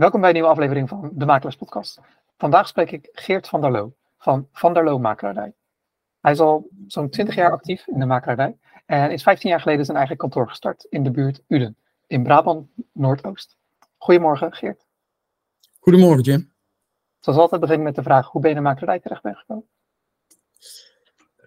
Welkom bij een nieuwe aflevering van de Makelaars Podcast. Vandaag spreek ik Geert van der Loo van Van der Loo Makelaarij. Hij is al zo'n 20 jaar actief in de makelaarij en is 15 jaar geleden zijn eigen kantoor gestart in de buurt Uden in Brabant Noordoost. Goedemorgen Geert. Goedemorgen Jim. Zoals altijd begin ik met de vraag hoe ben je in de makelaarij terecht bent gekomen?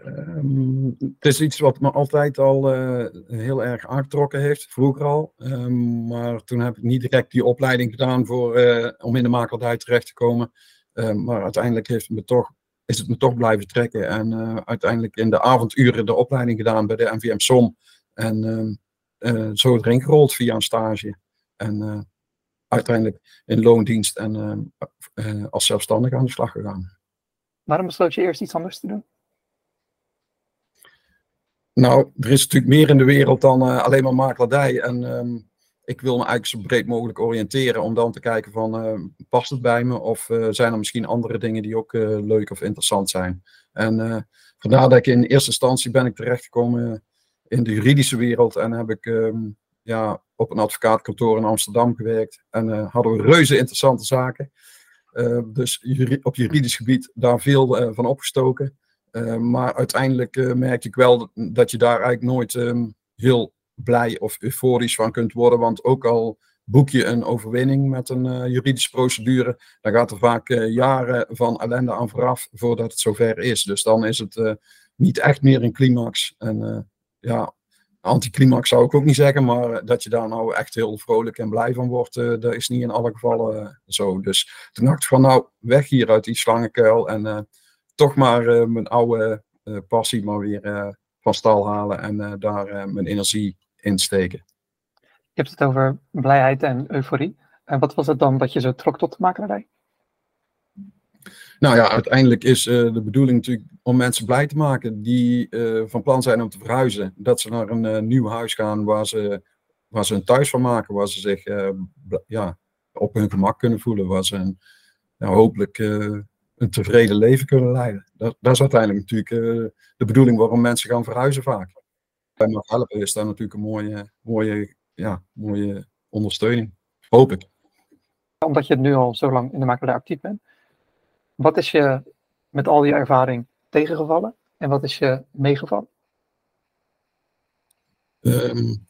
Um, het is iets wat me altijd al uh, heel erg aangetrokken heeft, vroeger al. Um, maar toen heb ik niet direct die opleiding gedaan voor, uh, om in de makelaardij terecht te komen. Um, maar uiteindelijk heeft het me toch, is het me toch blijven trekken. En uh, uiteindelijk in de avonduren de opleiding gedaan bij de NVM SOM. En zo erin gerold via een stage. En uiteindelijk in loondienst en als zelfstandig aan de slag gegaan. Waarom besloot je eerst iets anders te doen? Nou, er is natuurlijk meer in de wereld dan uh, alleen maar makelaardij. En um, ik wil me eigenlijk zo breed mogelijk oriënteren om dan te kijken van, uh, past het bij me? Of uh, zijn er misschien andere dingen die ook leuk of interessant zijn? En vandaar dat ik in eerste instantie ben ik terechtgekomen in de juridische wereld. En heb ik um, ja, op een advocaatkantoor in Amsterdam gewerkt. En hadden we reuze interessante zaken. dus op juridisch gebied daar veel van opgestoken. Uh, maar uiteindelijk uh, merk ik wel dat je daar eigenlijk nooit um, heel blij of euforisch van kunt worden. Want ook al boek je een overwinning met een uh, juridische procedure, dan gaat er vaak jaren van ellende aan vooraf voordat het zover is. Dus dan is het niet echt meer een climax. En ja, anticlimax zou ik ook niet zeggen, maar dat je daar nou echt heel vrolijk en blij van wordt, dat is niet in alle gevallen zo. Dus toen dacht ik van nou, weg hier uit die slangenkuil en toch maar uh, mijn oude uh, passie maar weer uh, van stal halen en daar mijn energie in steken. Je hebt het over blijheid en euforie. En wat was het dan dat je zo trok tot de makelaarij? Nou ja, uiteindelijk is de bedoeling natuurlijk om mensen blij te maken die van plan zijn om te verhuizen. Dat ze naar een nieuw huis gaan waar ze, waar ze een thuis van maken, waar ze zich ja, op hun gemak kunnen voelen, waar ze een, ja, hopelijk een tevreden leven kunnen leiden. Dat, dat is uiteindelijk natuurlijk uh, de bedoeling waarom mensen gaan verhuizen vaak. Bij mag helpen is daar natuurlijk een mooie, mooie, ja, mooie ondersteuning. Hoop ik. Omdat je nu al zo lang in de makelaar actief bent. Wat is je met al die ervaring tegengevallen en wat is je meegevallen? Um,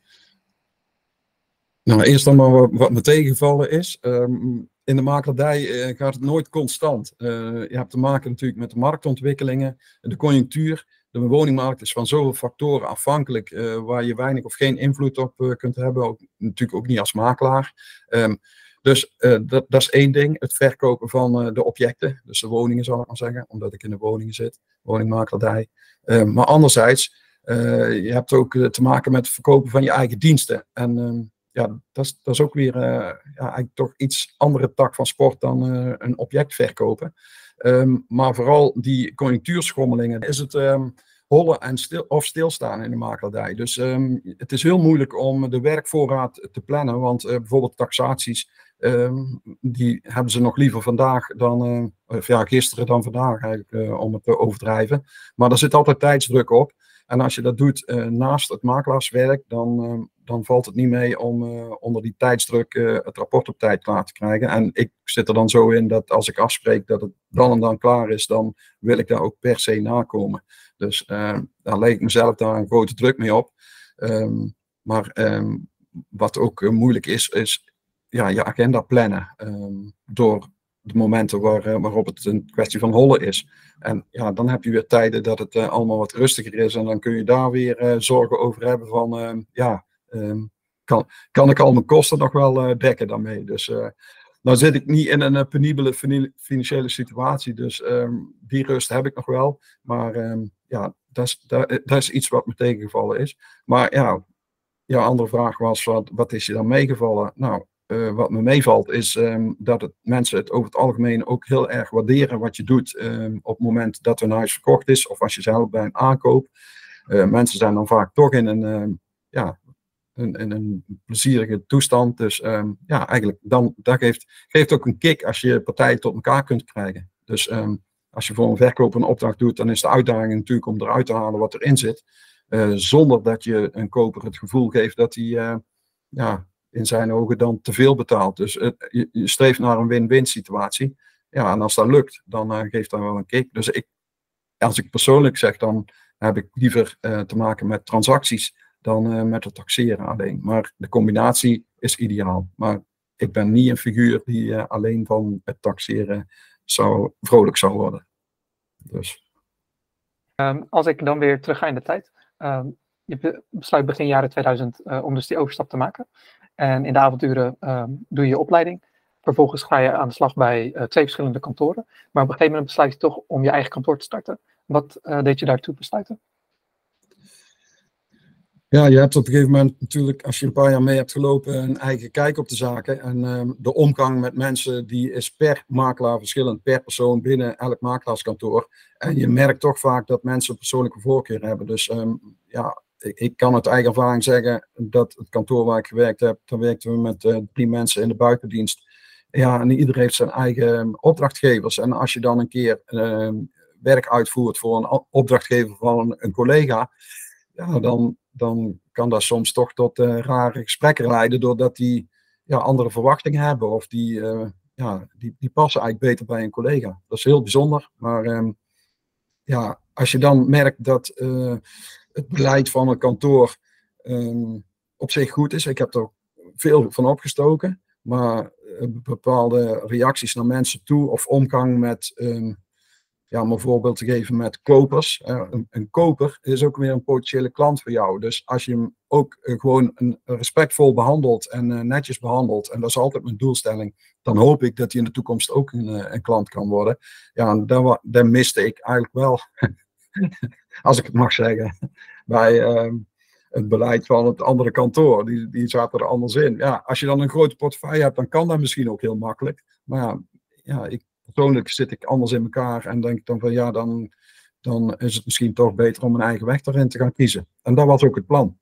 nou, eerst dan maar wat, wat me tegengevallen is. Um, in de makelaardij gaat het nooit constant. Uh, je hebt te maken natuurlijk met de marktontwikkelingen, de conjunctuur. De woningmarkt is van zoveel factoren afhankelijk uh, waar je weinig of geen invloed op kunt hebben. Ook, natuurlijk ook niet als makelaar. Um, dus dat, dat, is één ding, het verkopen van de objecten, dus de woningen zal ik maar zeggen, omdat ik in de woningen zit, woningmakelaardij. Um, maar anderzijds, je hebt ook te maken met het verkopen van je eigen diensten. En um, ja, dat is, dat is ook weer uh, ja, eigenlijk toch iets andere tak van sport dan uh, een object verkopen. Um, maar vooral die conjunctuurschommelingen is het um, hollen en stil, of stilstaan in de makelaardij. Dus um, het is heel moeilijk om de werkvoorraad te plannen, want uh, bijvoorbeeld taxaties, die hebben ze nog liever vandaag dan, of ja, gisteren dan vandaag eigenlijk, om het te overdrijven. Maar er zit altijd tijdsdruk op. En als je dat doet naast het makelaarswerk, dan dan valt het niet mee om uh, onder die tijdsdruk het rapport op tijd klaar te krijgen. En ik zit er dan zo in dat als ik afspreek dat het dan en dan klaar is, dan wil ik daar ook per se nakomen. Dus daar leg ik mezelf daar een grote druk mee op. Um, maar um, wat ook moeilijk is, is ja, je agenda plannen. Um, door de momenten waar, waarop het een kwestie van hollen is. En ja, dan heb je weer tijden dat het allemaal wat rustiger is. En dan kun je daar weer zorgen over hebben van, ja, um, kan, kan ik al mijn kosten nog wel dekken daarmee. Dus uh, nou zit ik niet in een penibele financiële situatie. Dus um, die rust heb ik nog wel. Maar ja, dat is, dat, is iets wat me tegengevallen is. Maar ja, jouw andere vraag was, wat, wat is je dan meegevallen? Nou, uh, wat me meevalt is um, dat het, mensen het over het algemeen ook heel erg waarderen wat je doet um, op het moment dat een huis verkocht is of als je zelf bij een aankoop. Uh, mensen zijn dan vaak toch in een, um, ja, een plezierige toestand. Dus ja, eigenlijk dan, dat geeft, geeft ook een kick als je partijen tot elkaar kunt krijgen. Dus als je voor een verkoper een opdracht doet, dan is de uitdaging natuurlijk om eruit te halen wat erin zit. Uh, zonder dat je een koper het gevoel geeft dat hij ja, in zijn ogen dan te veel betaalt. Dus je, je, streeft naar een win-win situatie. Ja, en als dat lukt, dan geeft dat wel een kick. Dus ik, als ik persoonlijk zeg, dan heb ik liever te maken met transacties dan met het taxeren alleen. Maar de combinatie is ideaal. Maar ik ben niet een figuur die alleen van het taxeren zou, vrolijk zou worden. Dus. Um, als ik dan weer terug ga in de tijd. Um, je besluit begin jaren 2000 uh, eh, om dus die overstap te maken. En in de avonturen um, doe je je opleiding. Vervolgens ga je aan de slag bij uh, twee verschillende kantoren. Maar op een gegeven moment besluit je toch om je eigen kantoor te starten. Wat uh, deed je daartoe besluiten? Ja, je hebt op een gegeven moment natuurlijk, als je een paar jaar mee hebt gelopen, een eigen kijk op de zaken. En um, de omgang met mensen, die is per makelaar verschillend, per persoon binnen elk makelaarskantoor. En je merkt toch vaak dat mensen persoonlijke voorkeur hebben. Dus um, ja, ik, kan uit eigen ervaring zeggen dat het kantoor waar ik gewerkt heb, dan werkten we met uh, drie mensen in de buitendienst. Ja, en iedereen heeft zijn eigen ehm, opdrachtgevers. En als je dan een keer uh, werk uitvoert voor een opdrachtgever van een, collega, ja, dan dan kan dat soms toch tot uh, rare gesprekken leiden, doordat die ja, andere verwachtingen hebben of die, uh, ja, die, die passen eigenlijk beter bij een collega. Dat is heel bijzonder, maar um, ja, als je dan merkt dat het beleid van een kantoor um, op zich goed is, ik heb er veel van opgestoken, maar bepaalde reacties naar mensen toe of omgang met um, ja, om een voorbeeld te geven met kopers. een, koper is ook weer een potentiële klant voor jou. Dus als je hem ook uh, gewoon een, respectvol behandelt en uh, netjes behandelt, en dat is altijd mijn doelstelling, dan hoop ik dat hij in de toekomst ook een, een klant kan worden. Ja, daar, daar miste ik eigenlijk wel, als ik het mag zeggen, bij ehm, het beleid van het andere kantoor. Die, die zaten er anders in. Ja, als je dan een grote portefeuille hebt, dan kan dat misschien ook heel makkelijk. Maar ja, ik, persoonlijk zit ik anders in elkaar en denk dan van ja, dan, dan is het misschien toch beter om een eigen weg daarin te gaan kiezen. En dat was ook het plan.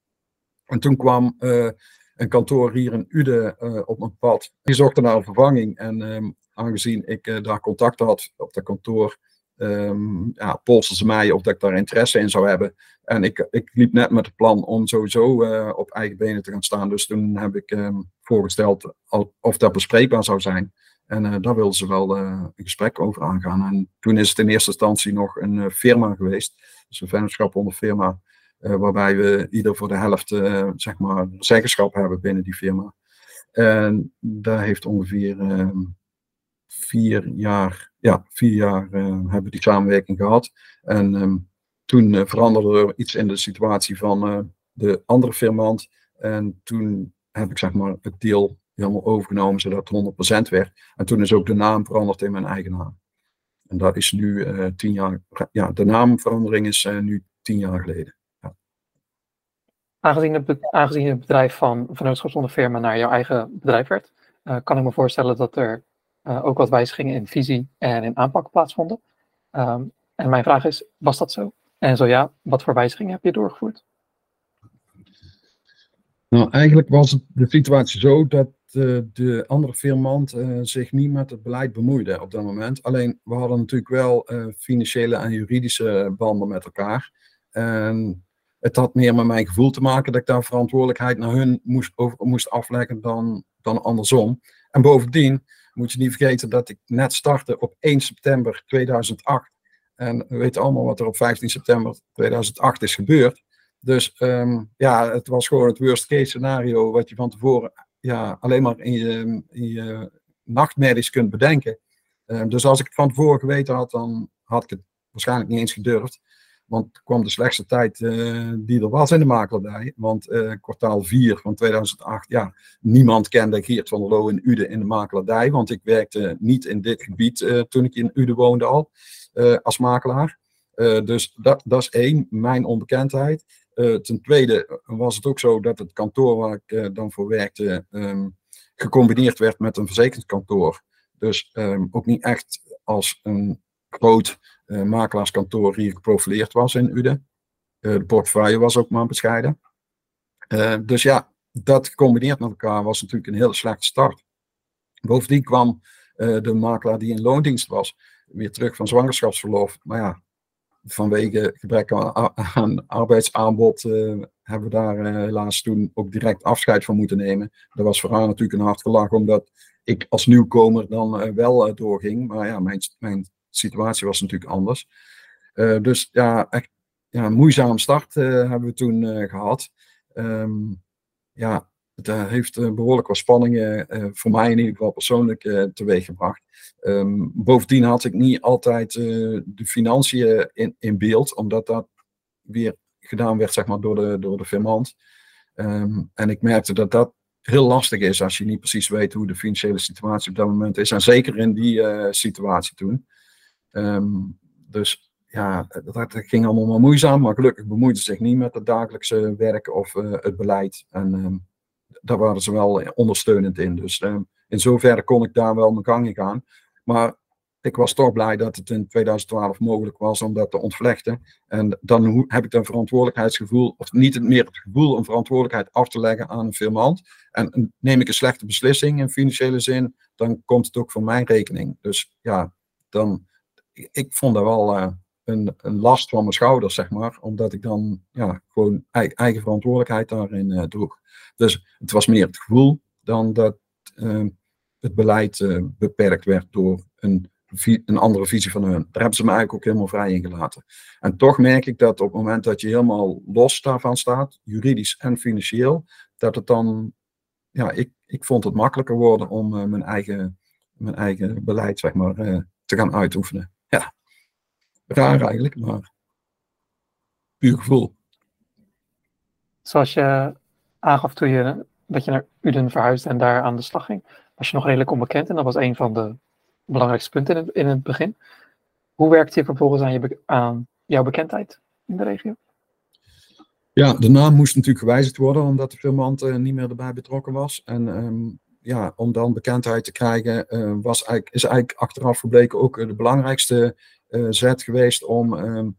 En toen kwam uh, een kantoor hier in Ude uh, op mijn pad. Die zochten naar een vervanging. En um, aangezien ik uh, daar contact had op dat kantoor, um, ja, polsten ze mij of dat ik daar interesse in zou hebben. En ik, ik liep net met het plan om sowieso op eigen benen te gaan staan. Dus toen heb ik um, voorgesteld of dat bespreekbaar zou zijn. En uh, daar wilden ze wel uh, een gesprek over aangaan. En toen is het in eerste instantie nog een firma geweest. Dus een vennootschap onder firma. waarbij we ieder voor de helft zeg maar zeggenschap hebben binnen die firma. En daar heeft ongeveer ehm, vier jaar, ja, vier jaar hebben we die samenwerking gehad. En um, toen veranderde er iets in de situatie van de andere firmant. En toen heb ik zeg maar het deel helemaal overgenomen zodat het 100% werd. En toen is ook de naam veranderd in mijn eigen naam. En dat is nu tien jaar, ja, de naamverandering is nu tien jaar geleden. Ja. Aangezien, het, het bedrijf van vennootschap zonder firma naar jouw eigen bedrijf werd, kan ik me voorstellen dat er ook wat wijzigingen in visie en in aanpak plaatsvonden. Um, en mijn vraag is, was dat zo? En zo ja, wat voor wijzigingen heb je doorgevoerd? Nou, eigenlijk was de situatie zo dat uh, de andere firmant uh, zich niet met het beleid bemoeide op dat moment. Alleen we hadden natuurlijk wel financiële en juridische banden met elkaar. En het had meer met mijn gevoel te maken dat ik daar verantwoordelijkheid naar hun moest, moest afleggen dan, dan andersom. En bovendien moet je niet vergeten dat ik net startte op 1 september 2008. En we weten allemaal wat er op 15 september 2008 is gebeurd. Dus um, ja, het was gewoon het worst case scenario wat je van tevoren ja, alleen maar in je, in je nachtmerries kunt bedenken. Um, dus als ik het van tevoren geweten had, dan had ik het waarschijnlijk niet eens gedurfd. Want kwam de slechtste tijd uh, die er was in de makelaardij. Want uh, kwartaal 4 van 2008, ja, niemand kende Geert van der Loo in Ude in de makelaardij. Want ik werkte niet in dit gebied uh, toen ik in Ude woonde al, als makelaar. dus dat, dat is één, mijn onbekendheid. Ten tweede was het ook zo dat het kantoor waar ik dan voor werkte um, gecombineerd werd met een verzekeringskantoor. Dus um, ook niet echt als een groot uh, makelaarskantoor hier geprofileerd was in Uden. de portefeuille was ook maar bescheiden. dus ja, dat gecombineerd met elkaar was natuurlijk een hele slechte start. Bovendien kwam de makelaar die in loondienst was weer terug van zwangerschapsverlof. Maar ja, vanwege gebrek aan, arbeidsaanbod hebben we daar helaas toen ook direct afscheid van moeten nemen. Dat was voor haar natuurlijk een hard gelach, omdat ik als nieuwkomer dan wel doorging. Maar ja, mijn, mijn situatie was natuurlijk anders. dus ja, echt ja, een moeizame start hebben we toen gehad. Um, ja, het heeft behoorlijk wat spanningen, voor mij in ieder geval persoonlijk, teweeggebracht. Um, bovendien had ik niet altijd de financiën in, beeld, omdat dat weer gedaan werd zeg maar, door, de, door de firmant. Um, en ik merkte dat dat heel lastig is als je niet precies weet hoe de financiële situatie op dat moment is. En zeker in die situatie toen. Um, dus ja, dat, ging allemaal maar moeizaam, maar gelukkig bemoeide ze zich niet met het dagelijkse werk of het beleid. En daar waren ze wel ondersteunend in. Dus ehm, in zoverre kon ik daar wel mijn gang in gaan. Maar ik was toch blij dat het in 2012 mogelijk was om dat te ontvlechten. En dan heb ik een verantwoordelijkheidsgevoel, of niet meer het gevoel om verantwoordelijkheid af te leggen aan een firmant. En neem ik een slechte beslissing in financiële zin, dan komt het ook voor mijn rekening. Dus ja, dan, ik vond dat wel uh, een, een, last van mijn schouders, zeg maar, omdat ik dan ja, gewoon eigen, verantwoordelijkheid daarin uh, droeg. Dus het was meer het gevoel dan dat uh, het beleid uh, beperkt werd door een, een andere visie van hun. Daar hebben ze me eigenlijk ook helemaal vrij in gelaten. En toch merk ik dat op het moment dat je helemaal los daarvan staat, juridisch en financieel, dat het dan, ja, ik, ik vond het makkelijker worden om mijn, eigen, mijn eigen beleid, zeg maar, te gaan uitoefenen. Raar eigenlijk, maar puur gevoel. Zoals je aangaf toen je, dat je naar Uden verhuisde en daar aan de slag ging, was je nog redelijk onbekend. En dat was een van de belangrijkste punten in het, in het begin. Hoe werkte je vervolgens aan, je, aan jouw bekendheid in de regio? Ja, de naam moest natuurlijk gewijzigd worden, omdat de filmant uh, niet meer erbij betrokken was. En um, ja, om dan bekendheid te krijgen, uh, was eigenlijk, is eigenlijk achteraf gebleken ook uh, de belangrijkste zet geweest om um,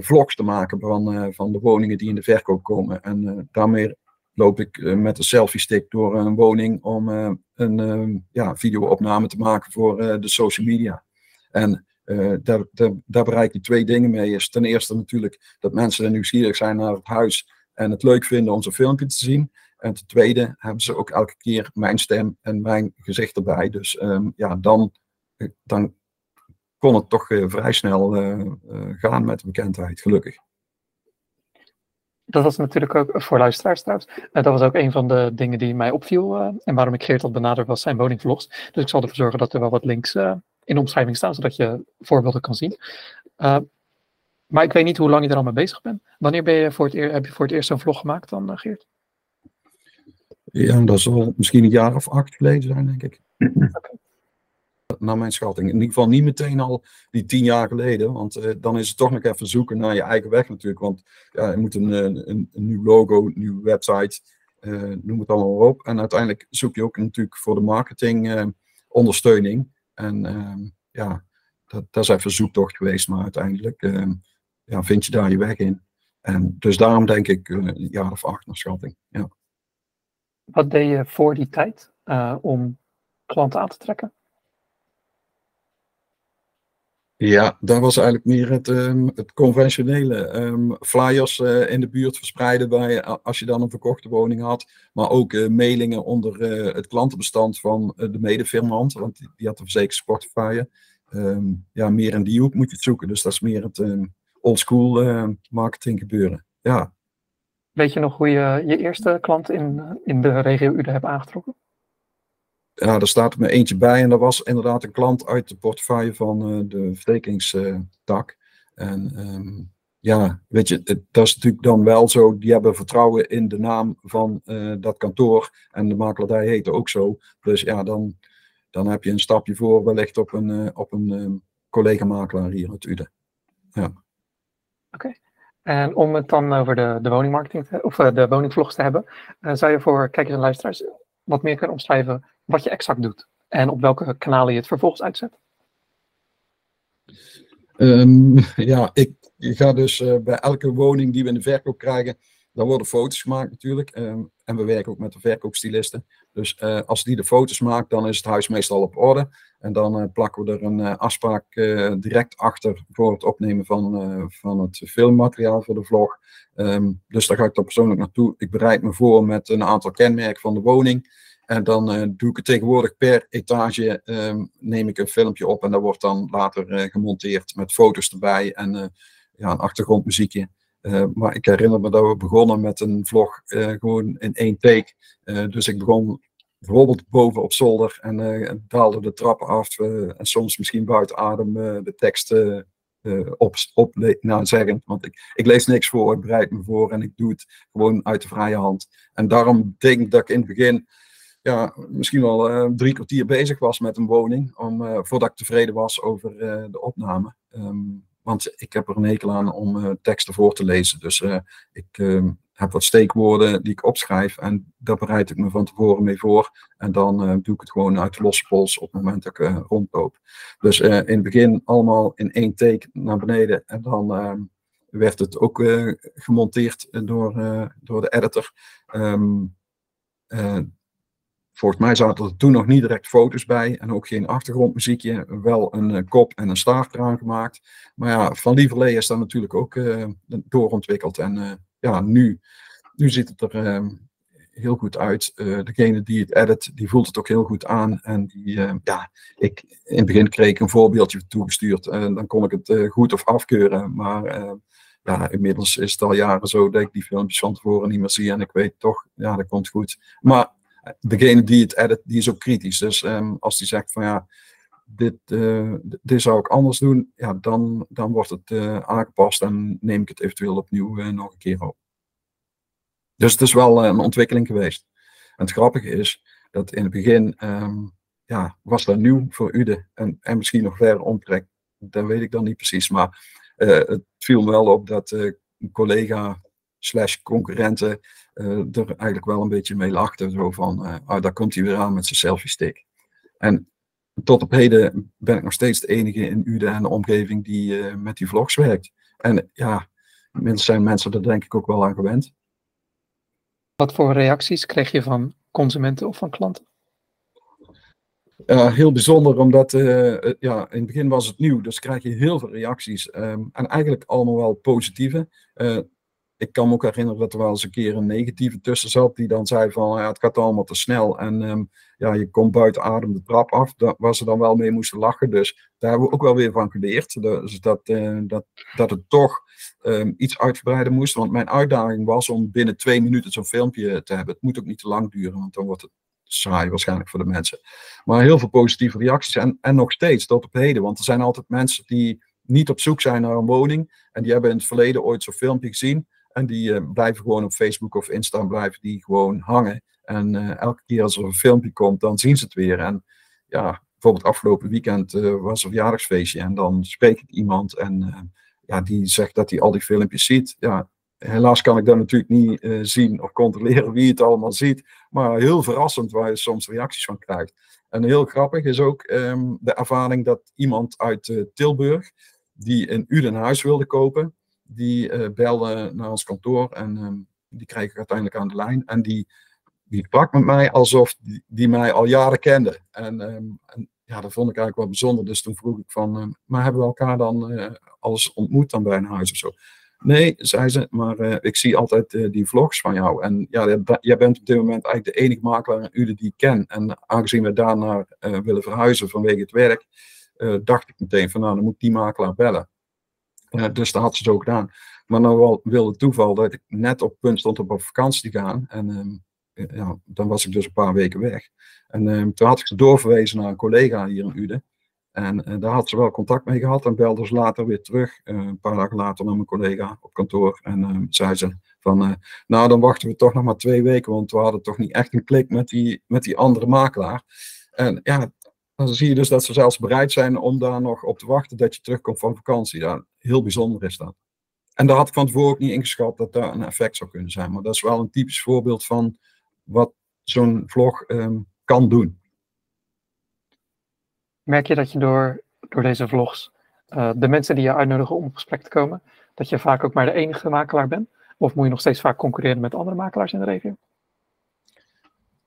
vlogs te maken van, van de woningen die in de verkoop komen. En daarmee loop ik met een selfie stick door een woning om een uh, ja, videoopname te maken voor de social media. En daar, daar, daar, bereik je twee dingen mee. Is ten eerste natuurlijk dat mensen nieuwsgierig zijn naar het huis en het leuk vinden om zo'n filmpje te zien. En ten tweede hebben ze ook elke keer mijn stem en mijn gezicht erbij. Dus um, ja, dan, dan kon het toch vrij snel gaan met de bekendheid, gelukkig dat was natuurlijk ook voor luisteraars trouwens. dat was ook een van de dingen die mij opviel. En waarom ik Geert had benaderd was zijn woningvlogs. Dus ik zal ervoor zorgen dat er wel wat links in de omschrijving staan, zodat je voorbeelden kan zien. Maar ik weet niet hoe lang je er al mee bezig bent. Wanneer ben je voor het heb je voor het eerst zo'n vlog gemaakt dan, Geert? Ja, dat zal misschien een jaar of acht geleden zijn, denk ik. Okay naar mijn schatting. In ieder geval niet meteen al die tien jaar geleden, want uh, dan is het toch nog even zoeken naar je eigen weg natuurlijk. Want ja, je moet een, een, een nieuw logo, een nieuwe website, uh, noem het allemaal op. En uiteindelijk zoek je ook natuurlijk voor de marketing uh, ondersteuning. En ehm, ja, dat, dat, is even zoektocht geweest, maar uiteindelijk ehm, ja, vind je daar je weg in. En dus daarom denk ik een jaar of acht naar schatting. Ja. Wat deed je voor die tijd om klanten aan te trekken? Ja, dat was eigenlijk meer het, um, het conventionele. Um, flyers uh, in de buurt verspreiden bij, als je dan een verkochte woning had. Maar ook uh, mailingen onder uh, het klantenbestand van de medefirmant. Want die, die had een verzekerd sportflyer. Um, ja, meer in die hoek moet je het zoeken. Dus dat is meer het oldschool marketing gebeuren. Ja. Weet je nog hoe je je eerste klant in, in de regio Uden hebt aangetrokken? ja, daar staat er me eentje bij en dat was inderdaad een klant uit de portefeuille van uh, de verzekeringstak. en um, ja, weet je, het, dat is natuurlijk dan wel zo, die hebben vertrouwen in de naam van uh, dat kantoor en de makelaardij heette ook zo. Dus ja, dan, dan heb je een stapje voor wellicht op een, uh, op een um, collega-makelaar hier uit Uden. Ja. Oké. En om het dan over de, de woningmarketing of de woningvlogs te hebben, zou je voor kijkers en luisteraars wat meer kunnen omschrijven wat je exact doet en op welke kanalen je het vervolgens uitzet? Um, ja, ik, ga dus uh, bij elke woning die we in de verkoop krijgen, daar worden foto's gemaakt natuurlijk. Ehm, en we werken ook met de verkoopstylisten. Dus uh, als die de foto's maakt, dan is het huis meestal op orde. En dan uh, plakken we er een uh, afspraak direct achter voor het opnemen van, van het filmmateriaal voor de vlog. Um, dus daar ga ik dan persoonlijk naartoe. Ik bereid me voor met een aantal kenmerken van de woning. En dan doe ik het tegenwoordig per etage, um, neem ik een filmpje op en dat wordt dan later gemonteerd met foto's erbij en ja, een achtergrondmuziekje. Uh, maar ik herinner me dat we begonnen met een vlog uh, gewoon in één take. Uh, dus ik begon bijvoorbeeld boven op zolder en daalde de trappen af en soms misschien buiten adem de tekst op, op nou, zeggen. Want ik, ik lees niks voor, ik bereid me voor en ik doe het gewoon uit de vrije hand. En daarom denk ik dat ik in het begin ja, misschien wel drie kwartier bezig was met een woning, om, voordat ik tevreden was over de opname. Um, want ik heb er een hekel aan om uh, teksten voor te lezen. Dus uh, ik uh, heb wat steekwoorden die ik opschrijf. En daar bereid ik me van tevoren mee voor. En dan eh, doe ik het gewoon uit losse pols op het moment dat ik rondloop. Dus in het begin allemaal in één take naar beneden. En dan ehm, werd het ook gemonteerd door, door de editor. Um, Volgens mij zaten er toen nog niet direct foto's bij en ook geen achtergrondmuziekje. Wel een uh, kop en een staart eraan gemaakt. Maar ja, van Lieverlee is dat natuurlijk ook uh, doorontwikkeld. En uh, ja, nu, nu ziet het er ehm, heel goed uit. degene die het edit, die voelt het ook heel goed aan. En die, ja, ik, in het begin kreeg ik een voorbeeldje toegestuurd. En dan kon ik het goed of afkeuren. Maar ja, inmiddels is het al jaren zo dat ik die filmpjes van tevoren niet meer zie. En ik weet toch, ja, dat komt goed. Maar degene die het edit, die is ook kritisch. Dus um, als die zegt van ja, dit, uh, dit zou ik anders doen, ja, dan, dan wordt het uh, aangepast en neem ik het eventueel opnieuw uh, nog een keer op. Dus het is wel een ontwikkeling geweest. En het grappige is dat in het begin um, ja, was dat nieuw voor Ude en, en misschien nog verder omtrek. Dat weet ik dan niet precies, maar het viel me wel op dat een collega slash concurrenten uh, er eigenlijk wel een beetje mee lachten. Zo van, uh, ah, daar komt hij weer aan met zijn selfie stick. En tot op heden ben ik nog steeds de enige in Uden en de omgeving die uh, met die vlogs werkt. En ja, inmiddels zijn mensen er denk ik ook wel aan gewend. Wat voor reacties kreeg je van consumenten of van klanten? Uh, heel bijzonder, omdat uh, ja, in het begin was het nieuw, dus krijg je heel veel reacties. Um, en eigenlijk allemaal wel positieve. Ik kan me ook herinneren dat er wel eens een keer een negatieve tussen zat, die dan zei van ja, het gaat allemaal te snel en um, ja, je komt buiten adem de trap af, dat, waar ze dan wel mee moesten lachen. Dus daar hebben we ook wel weer van geleerd, dus dat, uh, dat, dat het toch um, iets uitgebreider moest. Want mijn uitdaging was om binnen twee minuten zo'n filmpje te hebben. Het moet ook niet te lang duren, want dan wordt het saai waarschijnlijk voor de mensen. Maar heel veel positieve reacties en, en nog steeds tot op heden, want er zijn altijd mensen die niet op zoek zijn naar een woning en die hebben in het verleden ooit zo'n filmpje gezien en die uh, blijven gewoon op Facebook of Insta blijven die gewoon hangen. En uh, elke keer als er een filmpje komt, dan zien ze het weer. En ja, bijvoorbeeld afgelopen weekend uh, was een verjaardagsfeestje. En dan spreek ik iemand en ja, die zegt dat hij al die filmpjes ziet. Ja, helaas kan ik dat natuurlijk niet zien of controleren wie het allemaal ziet. Maar heel verrassend waar je soms reacties van krijgt. En heel grappig is ook um, de ervaring dat iemand uit Tilburg, die een Uden huis wilde kopen, die uh, belde naar ons kantoor en um, die kreeg ik uiteindelijk aan de lijn. En die, die sprak met mij alsof die, die mij al jaren kende. En, um, en, ja, dat vond ik eigenlijk wel bijzonder. Dus toen vroeg ik van, uh, maar hebben we elkaar dan uh, alles ontmoet dan bij een huis of zo? Nee, zei ze, maar ik zie altijd die vlogs van jou. En ja, jij bent op dit moment eigenlijk de enige makelaar in Uden die ik ken. En aangezien we daarnaar willen verhuizen vanwege het werk, dacht ik meteen van, nou, dan moet die makelaar bellen. Uh, dus dat had ze zo gedaan. Maar nou wilde het toeval dat ik net op punt stond om op vakantie te gaan. En um, ja, dan was ik dus een paar weken weg. En um, toen had ik ze doorverwezen naar een collega hier in Uden. En uh, daar had ze wel contact mee gehad. En belde ze later weer terug, een paar dagen later, naar mijn collega op kantoor. En um, zei ze van, nou dan wachten we toch nog maar twee weken. Want we hadden toch niet echt een klik met die, met die andere makelaar. En ja, dan zie je dus dat ze zelfs bereid zijn om daar nog op te wachten dat je terugkomt van vakantie. Ja, heel bijzonder is dat. En daar had ik van tevoren ook niet ingeschat dat daar een effect zou kunnen zijn. Maar dat is wel een typisch voorbeeld van wat zo'n vlog um, kan doen. Merk je dat je door, door deze vlogs, uh, de mensen die je uitnodigen om op gesprek te komen, dat je vaak ook maar de enige makelaar bent? Of moet je nog steeds vaak concurreren met andere makelaars in de regio?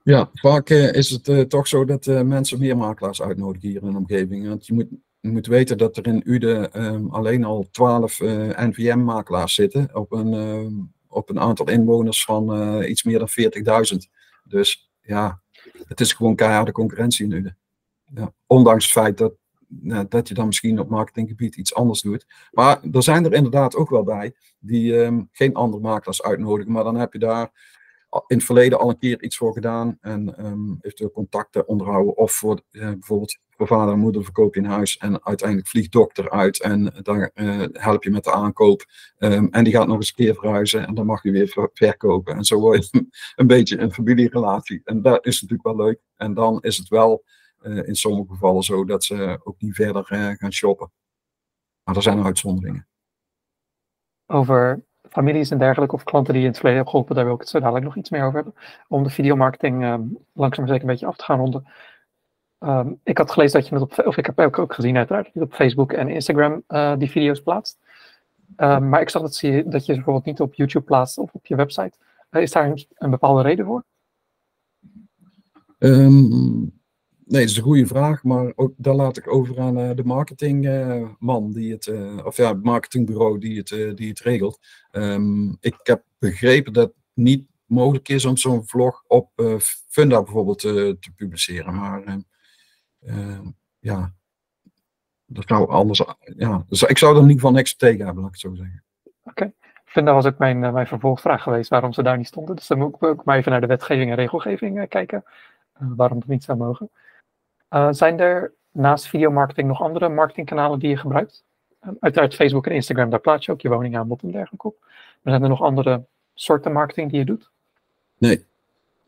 Ja, vaak is het toch zo dat mensen meer makelaars uitnodigen hier in de omgeving. Want je moet, je moet weten dat er in Uden um, alleen al 12 NVM-makelaars zitten op een, ehm, op een aantal inwoners van iets meer dan 40.000. Dus ja, het is gewoon keiharde concurrentie in Uden. Ja, ondanks het feit dat, dat je dan misschien op marketinggebied iets anders doet. Maar er zijn er inderdaad ook wel bij die um, geen andere makelaars uitnodigen. Maar dan heb je daar in het verleden al een keer iets voor gedaan en um, eventueel contacten onderhouden. Of voor uh, bijvoorbeeld voor vader en moeder verkoop je een huis en uiteindelijk vliegt dokter uit en dan uh, help je met de aankoop. Um, en die gaat nog eens een keer verhuizen en dan mag je weer verkopen. En zo wordt een beetje een familierelatie. En dat is natuurlijk wel leuk. En dan is het wel uh, in sommige gevallen zo dat ze ook niet verder gaan shoppen. Maar er zijn uitzonderingen. Over families en dergelijke, of klanten die in het verleden hebben geholpen, daar wil ik het zo dadelijk nog iets meer over hebben. Om de videomarketing um, langzaam zeker een beetje af te gaan ronden. Um, ik had gelezen dat je het op, of ik heb ook, ook gezien uiteraard, dat je op Facebook en Instagram uh, die video's plaatst. Um, maar ik zag dat, je, dat je ze bijvoorbeeld niet op YouTube plaatst of op je website. Uh, is daar een, een, bepaalde reden voor? Nee, dat is een goede vraag, maar ook daar laat ik over aan uh, de marketingman, die het, uh, of ja, het marketingbureau die het, die het regelt. Um, ik heb begrepen dat het niet mogelijk is om zo'n vlog op Funda bijvoorbeeld te publiceren, maar ehm, ehm, ja, dat zou anders, ja, dus ik zou er in ieder geval niks tegen hebben, laat ik het zo zeggen. Oké. Okay. Funda was ook mijn, mijn vervolgvraag geweest, waarom ze daar niet stonden. Dus dan moet ik ook maar even naar de wetgeving en regelgeving kijken, waarom het niet zou mogen. Uh, zijn er naast videomarketing nog andere marketingkanalen die je gebruikt? Uh, uiteraard Facebook en Instagram, daar plaats je ook je woningaanbod en dergelijke op. Maar zijn er nog andere soorten marketing die je doet? Nee.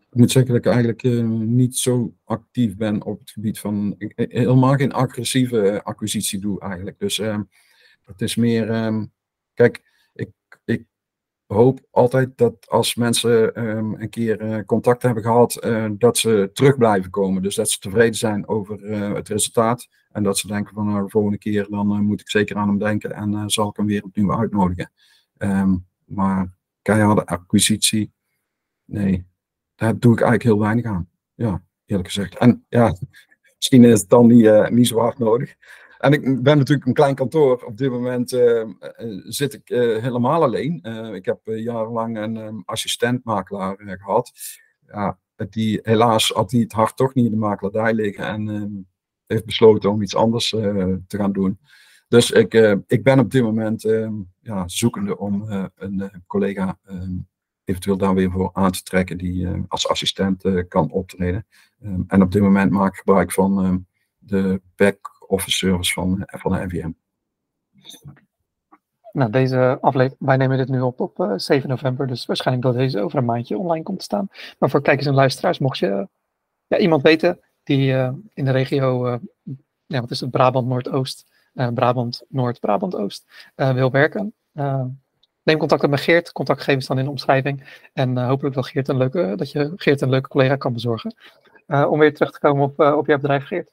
Ik moet zeggen dat ik eigenlijk uh, niet zo actief ben op het gebied van. Ik, helemaal geen agressieve acquisitie doe eigenlijk. Dus ehm, het is meer. Um, kijk, hoop altijd dat als mensen um, een keer uh, contact hebben gehad, uh, dat ze terug blijven komen. Dus dat ze tevreden zijn over uh, het resultaat. En dat ze denken van nou, de volgende keer dan moet ik zeker aan hem denken en zal ik hem weer opnieuw uitnodigen. Um, maar keiharde acquisitie, nee, daar doe ik eigenlijk heel weinig aan. Ja, eerlijk gezegd. En ja, misschien is het dan niet, niet zo hard nodig. En ik ben natuurlijk een klein kantoor. Op dit moment uh, zit ik uh, helemaal alleen. Ik heb jarenlang een um, assistentmakelaar gehad. Ja, die, helaas had hij het hart toch niet in de makelaardij liggen en um, heeft besloten om iets anders te gaan doen. Dus ik, ik ben op dit moment um, ja, zoekende om een collega eventueel daar weer voor aan te trekken die als assistent kan optreden. en op dit moment maak ik gebruik van de back office service van, van de NVM. Nou, deze aflevering, wij nemen dit nu op op uh, eh, 7 november, dus waarschijnlijk dat deze over een maandje online komt te staan. Maar voor kijkers en luisteraars, mocht je ja, iemand weten die uh, in de regio, uh, ja, wat is het, Brabant Noordoost, Brabant Noord, Brabant Oost, wil werken, neem contact met Geert. Contactgegevens staan in de omschrijving. En hopelijk dat, Geert een leuke, dat je Geert een leuke collega kan bezorgen. om weer terug te komen op, op jouw bedrijf, Geert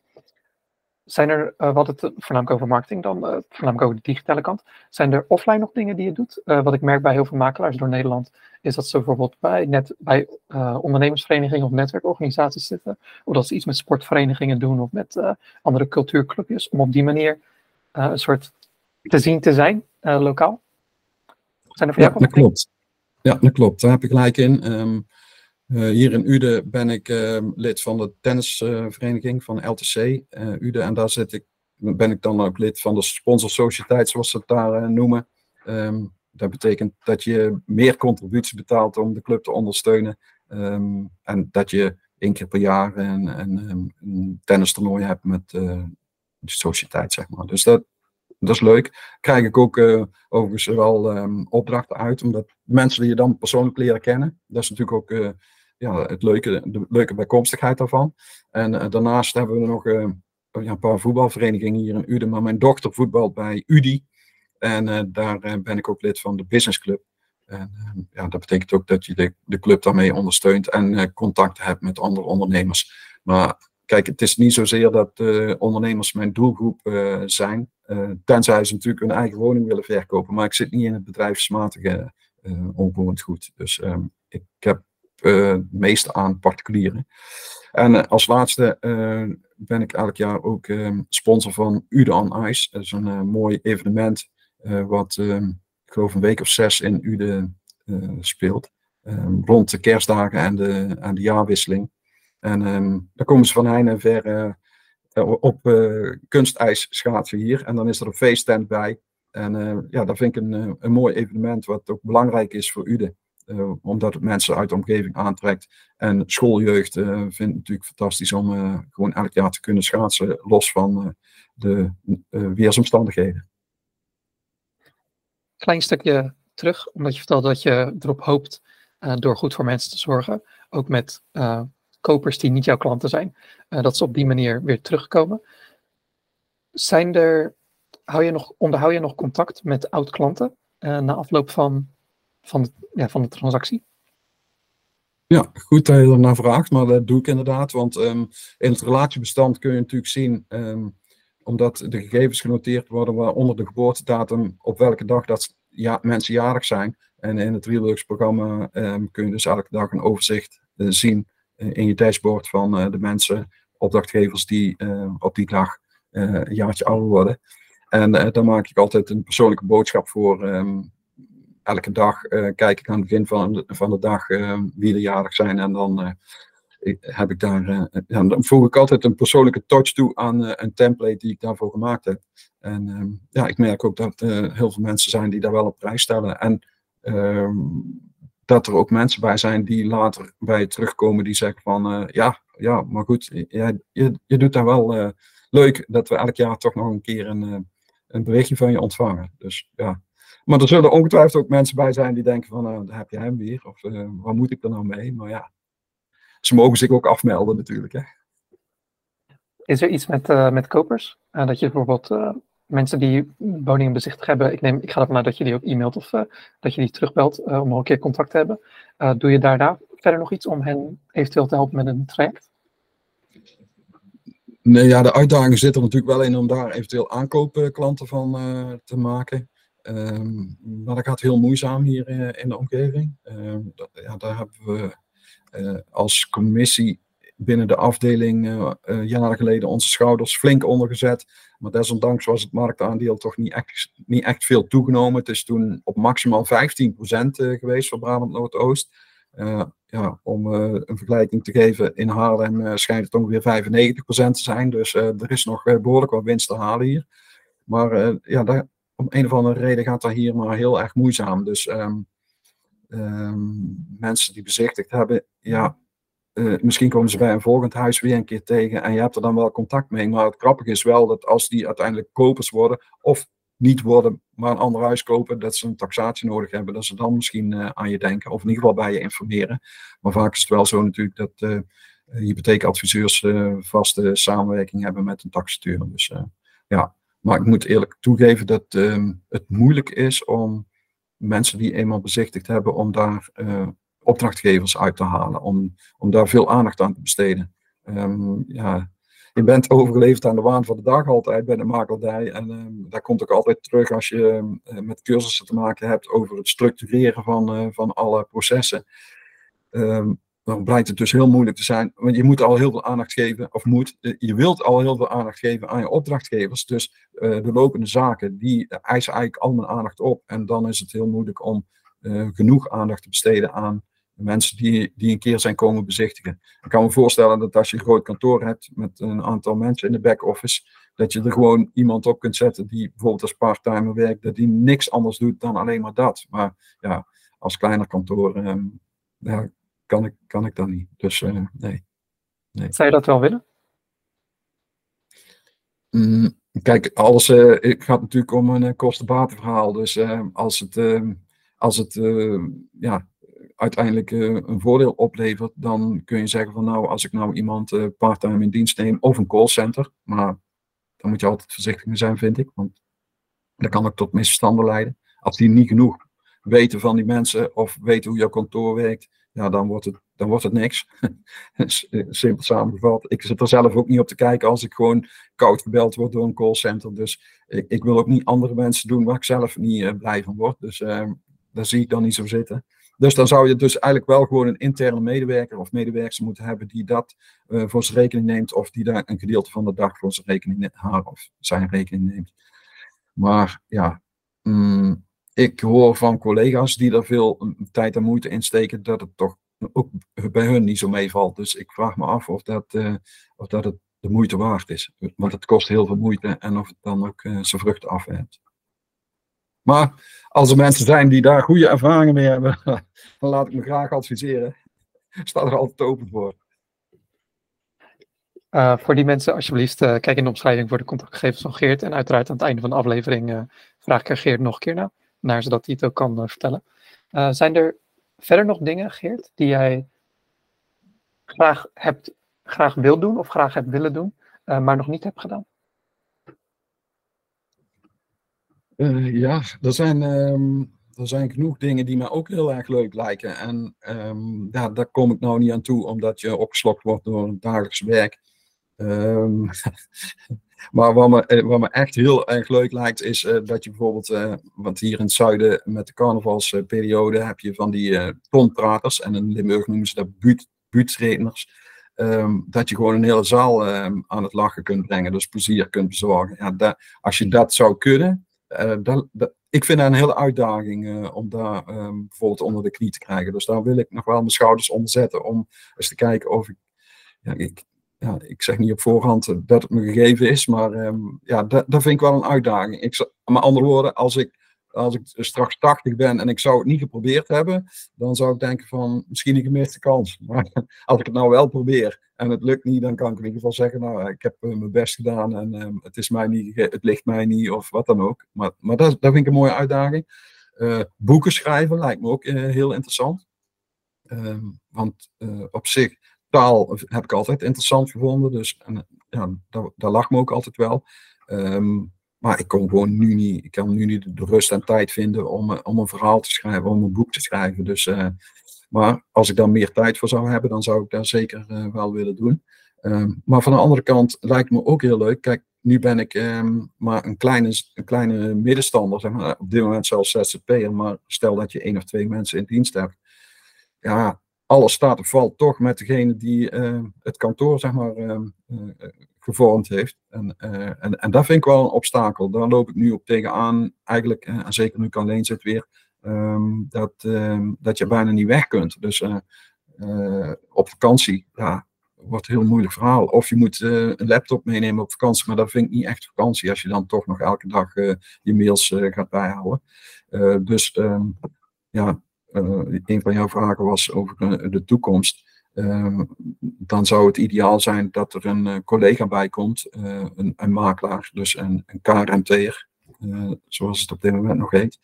zijn er, uh, wat het voornamelijk over marketing dan, uh, voornamelijk over de digitale kant, zijn er offline nog dingen die je doet? Uh, wat ik merk bij heel veel makelaars door Nederland, is dat ze bijvoorbeeld bij, net, bij ondernemersverenigingen of netwerkorganisaties zitten, of dat ze iets met sportverenigingen doen of met andere cultuurclubjes, om op die manier een soort te zien te zijn, lokaal. Zijn er voor ja, jou dat klopt. Ja, dat klopt. Daar heb ik gelijk in. Um, hier in Uden ben ik uh, lid van de tennisvereniging van LTC eh, Uden. En daar zit ik, ben ik dan ook lid van de sponsorsociëteit, zoals ze het daar noemen. Um, dat betekent dat je meer contributie betaalt om de club te ondersteunen. Um, en dat je één keer per jaar een, een, een hebt met de sociëteit, zeg maar. Dus dat, dat is leuk. Krijg ik ook overigens wel opdrachten uit, omdat mensen die je dan persoonlijk leren kennen. Dat is natuurlijk ook ja, het leuke, de leuke bijkomstigheid daarvan. En uh, daarnaast hebben we nog uh, ja, een paar voetbalverenigingen hier in Uden. Maar mijn dochter voetbalt bij UDI. En uh, daar ben ik ook lid van de Business Club. En ja, dat betekent ook dat je de, de club daarmee ondersteunt en contact hebt met andere ondernemers. Maar kijk, het is niet zozeer dat ondernemers mijn doelgroep zijn. tenzij ze natuurlijk hun eigen woning willen verkopen. Maar ik zit niet in het bedrijfsmatige onroerend goed. Dus ehm, ik heb het meeste aan particulieren. En als laatste ben ik elk jaar ook ehm, sponsor van Ude on Ice. Dat is een mooi evenement wat ehm, ik geloof een week of zes in Ude speelt. rond de kerstdagen en de, de jaarwisseling. En um, dan komen ze van heine en ver op uh, kunstijs schaatsen hier. En dan is er een feesttent bij. En ja, dat vind ik een, een mooi evenement wat ook belangrijk is voor UDE. Omdat het mensen uit de omgeving aantrekt. En schooljeugd vindt het natuurlijk fantastisch om gewoon elk jaar te kunnen schaatsen. Los van de weersomstandigheden. Klein stukje terug, omdat je vertelde dat je erop hoopt door goed voor mensen te zorgen. Ook met kopers die niet jouw klanten zijn, dat ze op die manier weer terugkomen. Zijn er, je nog, onderhoud je nog contact met oud-klanten na afloop van, van, de, ja, van de transactie? Ja, goed dat je ernaar vraagt, maar dat doe ik inderdaad. Want um, in het relatiebestand kun je natuurlijk zien, um, omdat de gegevens genoteerd worden waaronder de geboortedatum, op welke dag dat ja, mensen jarig zijn. En in het Realworks-programma um, kun je dus elke dag een overzicht uh, zien in je dashboard van eh, de mensen, opdrachtgevers die eh, op die dag eh, een jaartje ouder worden. En daar maak ik altijd een persoonlijke boodschap voor. Ehm, elke dag kijk ik aan het begin van de, van de dag wie er jarig zijn. En dan heb ik daar, ja, dan voeg ik altijd een persoonlijke touch toe aan een template die ik daarvoor gemaakt heb. En ehm, ja, ik merk ook dat heel veel mensen zijn die daar wel op prijs stellen. En ehm, dat er ook mensen bij zijn die later bij terugkomen die zeggen van ja, ja, maar goed, je, je, je doet daar wel leuk dat we elk jaar toch nog een keer een, een berichtje van je ontvangen. Dus ja. Maar er zullen ongetwijfeld ook mensen bij zijn die denken van nou, daar heb je hem weer. Of waar moet ik er nou mee? Maar ja, ze mogen zich ook afmelden natuurlijk. Hè. Is er iets met, met kopers? dat je bijvoorbeeld mensen die woningen bezichtigd hebben, ik, neem, ik ga ervan uit dat je die ook e-mailt of uh, dat je die terugbelt uh, om nog een keer contact te hebben. Uh, doe je daarna verder nog iets om hen eventueel te helpen met een traject? Nee, ja, de uitdaging zit er natuurlijk wel in om daar eventueel aankoopklanten van te maken. Um, maar dat gaat heel moeizaam hier in de omgeving. Ehm, dat, ja, daar hebben we als commissie binnen de afdeling uh, jaren geleden onze schouders flink ondergezet. Maar desondanks was het marktaandeel toch niet echt, niet echt veel toegenomen. Het is toen op maximaal 15% uh, eh, geweest voor Brabant Noordoost. ja, om een vergelijking te geven, in Haarlem schijnt het ongeveer 95% te zijn. Dus er is nog behoorlijk wat winst te halen hier. Maar ja, daar, om een of andere reden gaat dat hier maar heel erg moeizaam. Dus um, mensen die bezichtigd hebben, ja, uh, misschien komen ze bij een volgend huis weer een keer tegen en je hebt er dan wel contact mee. Maar het grappige is wel dat als die uiteindelijk kopers worden, of niet worden, maar een ander huis kopen, dat ze een taxatie nodig hebben, dat ze dan misschien uh, aan je denken, of in ieder geval bij je informeren. Maar vaak is het wel zo natuurlijk dat uh, hypotheekadviseurs vaste samenwerking hebben met een taxateur. Dus ja, maar ik moet eerlijk toegeven dat ehm, het moeilijk is om mensen die eenmaal bezichtigd hebben, om daar opdrachtgevers uit te halen, om, om daar veel aandacht aan te besteden. Um, ja, je bent overgeleverd aan de waan van de dag altijd bij de makelaardij. En um, daar komt ook altijd terug als je uh, met cursussen te maken hebt over het structureren van, uh, van alle processen. Um, dan blijkt het dus heel moeilijk te zijn. Want je moet al heel veel aandacht geven, of moet, eh, je wilt al heel veel aandacht geven aan je opdrachtgevers. Dus uh, de lopende zaken, die eisen eigenlijk al mijn aandacht op. En dan is het heel moeilijk om uh, genoeg aandacht te besteden aan mensen die, die een keer zijn komen bezichtigen. Ik kan me voorstellen dat als je een groot kantoor hebt met een aantal mensen in de back-office, dat je er gewoon iemand op kunt zetten die bijvoorbeeld als parttimer werkt, dat die niks anders doet dan alleen maar dat. Maar ja, als kleiner kantoor eh, ja, kan, ik, kan ik dat niet. Dus uh, nee. nee. Zou je dat wel willen? Mm, kijk, alles uh, het gaat natuurlijk om een kostenbatenverhaal. Dus als het, als het ja, uiteindelijk een voordeel oplevert, dan kun je zeggen van nou, als ik nou iemand parttime in dienst neem of een callcenter, maar dan moet je altijd voorzichtig mee zijn, vind ik, want dat kan ook tot misverstanden leiden. Als die niet genoeg weten van die mensen of weten hoe jouw kantoor werkt, ja, dan wordt het, dan wordt het niks. Eh, simpel samengevat. Ik zit er zelf ook niet op te kijken als ik gewoon koud gebeld word door een callcenter. Dus ik, ik wil ook niet andere mensen doen waar ik zelf niet blij van word. Dus daar zie ik dan niet zo zitten. Dus dan zou je dus eigenlijk wel gewoon een interne medewerker of medewerker moeten hebben die dat uh, voor zijn rekening neemt of die daar een gedeelte van de dag voor zijn rekening, haar of zijn rekening neemt. Maar ja, mm, ik hoor van collega's die er veel tijd en moeite in steken dat het toch ook bij hun niet zo meevalt. Dus ik vraag me af of dat, uh, of dat het de moeite waard is. Want het kost heel veel moeite en of het dan ook uh, zijn vruchten afwerpt. Maar als er mensen zijn die daar goede ervaringen mee hebben, dan laat ik me graag adviseren. Ik sta er altijd open voor. Uh, voor die mensen, alsjeblieft, uh, kijk in de omschrijving voor de contactgegevens van Geert. En uiteraard aan het einde van de aflevering vraag ik er Geert nog een keer naar, naar zodat hij het ook kan vertellen. zijn er verder nog dingen, Geert, die jij graag, hebt, graag wil doen of graag hebt willen doen, maar nog niet hebt gedaan? Ja, er zijn, um, er zijn genoeg dingen die me ook heel erg leuk lijken. En um, ja, daar kom ik nou niet aan toe, omdat je opgeslokt wordt door het dagelijks werk. Um, maar wat me, eh, wat me echt heel erg leuk lijkt, is uh, dat je bijvoorbeeld, uh, want hier in het zuiden met de carnavalsperiode heb je van die tonpraters, en in Limburg noemen ze dat buurtredners. Um, dat je gewoon een hele zaal um, aan het lachen kunt brengen, dus plezier kunt bezorgen. Ja, dat, als je dat zou kunnen, uh, ik vind dat een hele uitdaging uh, om daar um, bijvoorbeeld onder de knie te krijgen. Dus daar wil ik nog wel mijn schouders onder zetten om eens te kijken of ik, ja, ik, ja, ik zeg niet op voorhand dat het me gegeven is, maar um, ja, dat, dat vind ik wel een uitdaging. Ik, met andere woorden, als ik als ik straks 80 ben en ik zou het niet geprobeerd hebben, dan zou ik denken van misschien een gemiste kans. Maar als ik het nou wel probeer en het lukt niet, dan kan ik in ieder geval zeggen, nou, ik heb uh, mijn best gedaan en uh, het, is mij niet, het ligt mij niet of wat dan ook. Maar, maar dat, dat vind ik een mooie uitdaging. Boeken schrijven lijkt me ook heel interessant. Ehm, want op zich, taal heb ik altijd interessant gevonden, dus en, ja, dat, dat lag me ook altijd wel. Um, maar ik kon gewoon nu niet, ik kan nu niet de rust en tijd vinden om, om een verhaal te schrijven, om een boek te schrijven. Dus, uh, maar als ik daar meer tijd voor zou hebben, dan zou ik daar zeker wel willen doen. Um, maar van de andere kant lijkt me ook heel leuk. Kijk, nu ben ik um, maar een kleine, een kleine middenstander, zeg maar, op dit moment zelfs ZZP'er, maar stel dat je één of twee mensen in dienst hebt. Ja, alles staat of valt toch met degene die uh, het kantoor, zeg maar, gevormd heeft. En, en, en dat vind ik wel een obstakel. Daar loop ik nu op tegenaan, eigenlijk, en zeker nu kan alleen zit weer, um, dat, um, dat je bijna niet weg kunt. Dus op vakantie, ja, wordt een heel moeilijk verhaal. Of je moet een laptop meenemen op vakantie, maar dat vind ik niet echt vakantie als je dan toch nog elke dag je mails gaat bijhouden. dus um, ja, een van jouw vragen was over de toekomst. Ehm, dan zou het ideaal zijn dat er een uh, collega bij komt, een, een, makelaar, dus een, een KRMT'er, zoals het op dit moment nog heet,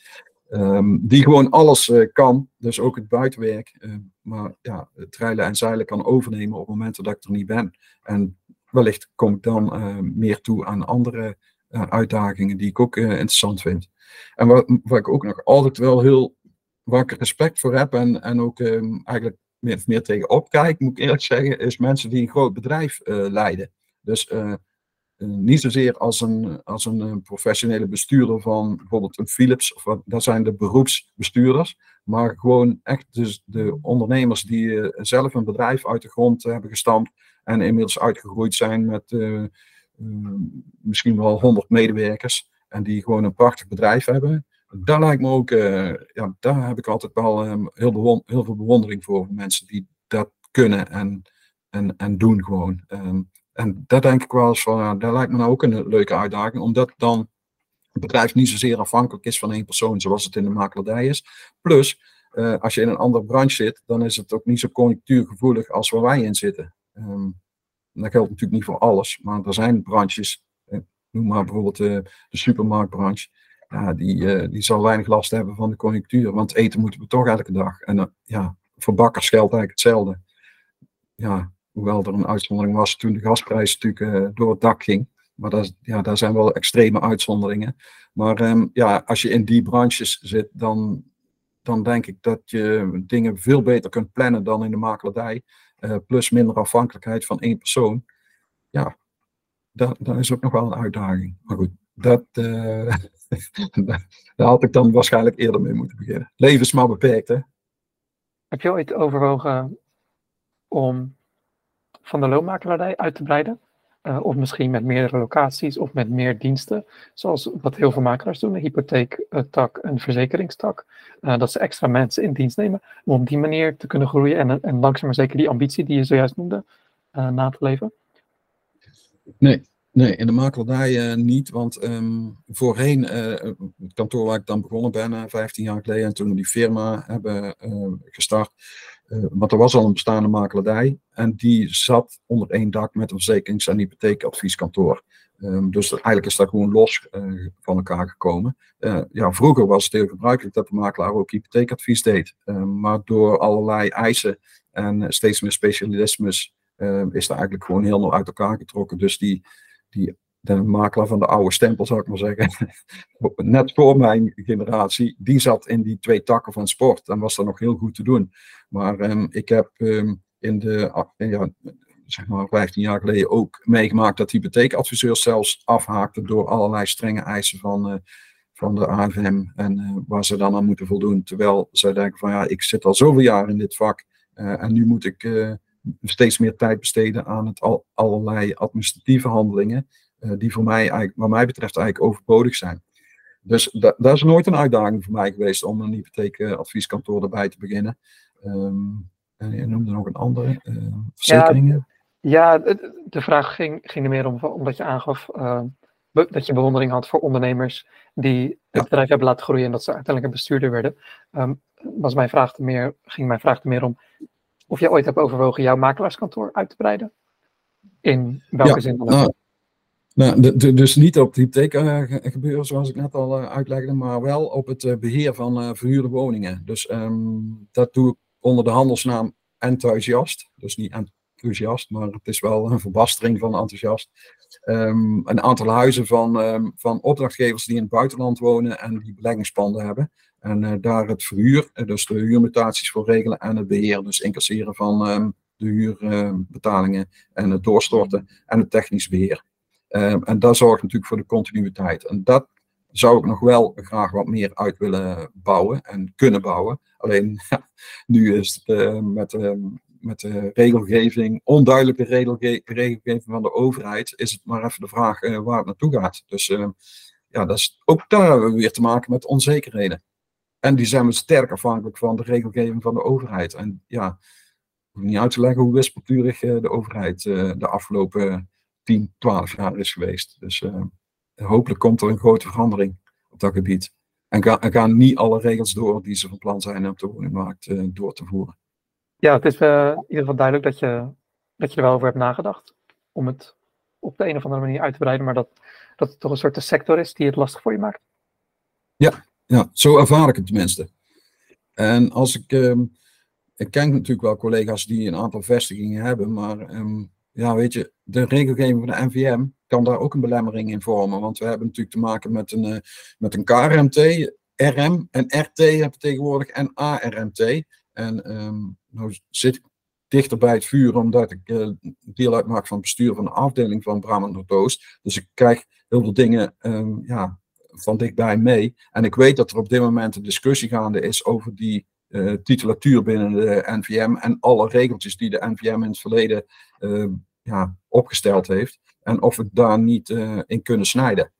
um, die gewoon alles kan, dus ook het buitenwerk, maar ja, het rijlen en zeilen kan overnemen op momenten dat ik er niet ben. En wellicht kom ik dan meer toe aan andere uitdagingen die ik ook interessant vind. En wat, waar ik ook nog altijd wel heel waar ik respect voor heb en, en ook um, eigenlijk meer, meer tegen opkijk, moet ik eerlijk zeggen, is mensen die een groot bedrijf uh, leiden. Dus uh, niet zozeer als een, als een professionele bestuurder van bijvoorbeeld een Philips, of dat zijn de beroepsbestuurders, maar gewoon echt dus de ondernemers die zelf een bedrijf uit de grond hebben gestampt en inmiddels uitgegroeid zijn met misschien wel 100 medewerkers en die gewoon een prachtig bedrijf hebben daar lijkt me ook, uh, ja, daar heb ik altijd wel um, heel, heel, veel bewondering voor. Mensen die dat kunnen en, en, en doen gewoon. Um, en daar denk ik wel eens van, daar lijkt me nou ook een leuke uitdaging. Omdat dan het bedrijf niet zozeer afhankelijk is van één persoon, zoals het in de makelaardij is. Plus, uh, als je in een andere branche zit, dan is het ook niet zo conjunctuurgevoelig als waar wij in zitten. Um, dat geldt natuurlijk niet voor alles, maar er zijn branches, noem maar bijvoorbeeld de supermarktbranche, ja, die, uh, die zal weinig last hebben van de conjunctuur. Want eten moeten we toch elke dag. En uh, ja, voor bakkers geldt eigenlijk hetzelfde. Ja, hoewel er een uitzondering was toen de gasprijs natuurlijk uh, door het dak ging. Maar dat, ja, daar zijn wel extreme uitzonderingen. Maar um, ja, als je in die branches zit, dan, dan denk ik dat je dingen veel beter kunt plannen dan in de makelaardij. plus minder afhankelijkheid van één persoon. Ja, dat, dat is ook nog wel een uitdaging. Maar goed dat, uh, daar had ik dan waarschijnlijk eerder mee moeten beginnen. Leven is maar beperkt, hè? Heb je ooit overwogen om van de loonmakelaardij uit te breiden? Uh, of misschien met meerdere locaties of met meer diensten, zoals wat heel veel makelaars doen, een hypotheektak, een verzekeringstak, uh, dat ze extra mensen in dienst nemen om op die manier te kunnen groeien en, en langzaam maar zeker die ambitie die je zojuist noemde uh, na te leven? Nee, Nee, in de makelaardij uh, niet, want um, voorheen, uh, het kantoor waar ik dan begonnen ben, uh, 15 jaar geleden, en toen we die firma hebben gestart, want er was al een bestaande makelaardij en die zat onder één dak met een verzekerings- en hypotheekadvieskantoor. Um, dus eigenlijk is dat gewoon los van elkaar gekomen. ja, vroeger was het heel gebruikelijk dat de makelaar ook hypotheekadvies deed, ehm, maar door allerlei eisen en steeds meer specialismes is dat eigenlijk gewoon helemaal uit elkaar getrokken. Dus die die, de makelaar van de oude stempel, zou ik maar zeggen, net voor mijn generatie, die zat in die twee takken van sport en was dat nog heel goed te doen. Maar um, ik heb um, in de, ah, ja, zeg maar 15 jaar geleden ook meegemaakt dat hypotheekadviseurs zelfs afhaakten door allerlei strenge eisen van, uh, van de AFM en uh, waar ze dan aan moeten voldoen. Terwijl zij denken van ja, ik zit al zoveel jaar in dit vak uh, en nu moet ik steeds meer tijd besteden aan het al, allerlei administratieve handelingen, uh, die voor mij, eigenlijk, wat mij betreft, eigenlijk overbodig zijn. Dus da dat is nooit een uitdaging voor mij geweest om een hypotheekadvieskantoor erbij te beginnen. Um, en je noemde nog een andere, uh, verzekeringen. Ja, ja de, vraag ging, ging er meer om, omdat je aangaf uh, dat je bewondering had voor ondernemers die het ja. bedrijf hebben laten groeien en dat ze uiteindelijk een bestuurder werden. Um, was mijn vraag meer, ging mijn vraag er meer om, of je ooit hebt overwogen jouw makelaarskantoor uit te breiden? In welke ja, zin dan ook? Nou, nou, dus niet op het hypotheek uh, gebeuren, zoals ik net al uh, uitlegde, maar wel op het uh, beheer van verhuurde woningen. Dus um, dat doe ik onder de handelsnaam enthousiast. Dus niet enthousiast, maar het is wel een verbastering van enthousiast. Um, een aantal huizen van, um, van opdrachtgevers die in het buitenland wonen en die beleggingspanden hebben. En uh, daar het verhuur, uh, dus de huurmutaties voor regelen en het beheer, dus incasseren van um, de huurbetalingen en het doorstorten en het technisch beheer. Um, en dat zorgt natuurlijk voor de continuïteit. En dat zou ik nog wel graag wat meer uit willen bouwen en kunnen bouwen. Alleen nu is het uh, met, uh, met de regelgeving, onduidelijke regelge regelgeving van de overheid, is het maar even de vraag waar het naartoe gaat. Dus ja, dat is, ook daar hebben we weer te maken met onzekerheden. En die zijn we sterk afhankelijk van de regelgeving van de overheid. En ja, ik niet uit te leggen hoe wispelturig uh, de overheid uh, de afgelopen 10, 12 jaar is geweest. Dus uh, hopelijk komt er een grote verandering op dat gebied. En, ga, en gaan niet alle regels door die ze van plan zijn op de woningmarkt door te voeren. Ja, het is in ieder geval duidelijk dat je, dat je er wel over hebt nagedacht. Om het op de een of andere manier uit te breiden. Maar dat, dat het toch een soort sector is die het lastig voor je maakt. Ja, ja, zo ervaar ik het tenminste. En als ik, um, ik ken natuurlijk wel collega's die een aantal vestigingen hebben, maar um, ja, weet je, de regelgeving van de NVM kan daar ook een belemmering in vormen. Want we hebben natuurlijk te maken met een, uh, met een KRMT, RM en RT hebben tegenwoordig en ARMT. En um, nou zit ik dichter bij het vuur, omdat ik uh, deel uitmaak van het bestuur van de afdeling van Brabant Noordoost. Dus ik krijg heel veel dingen ja, van dichtbij mee. En ik weet dat er op dit moment een discussie gaande is over die uh, titulatuur binnen de NVM en alle regeltjes die de NVM in het verleden uh, ja, opgesteld heeft. En of we daar niet uh, in kunnen snijden.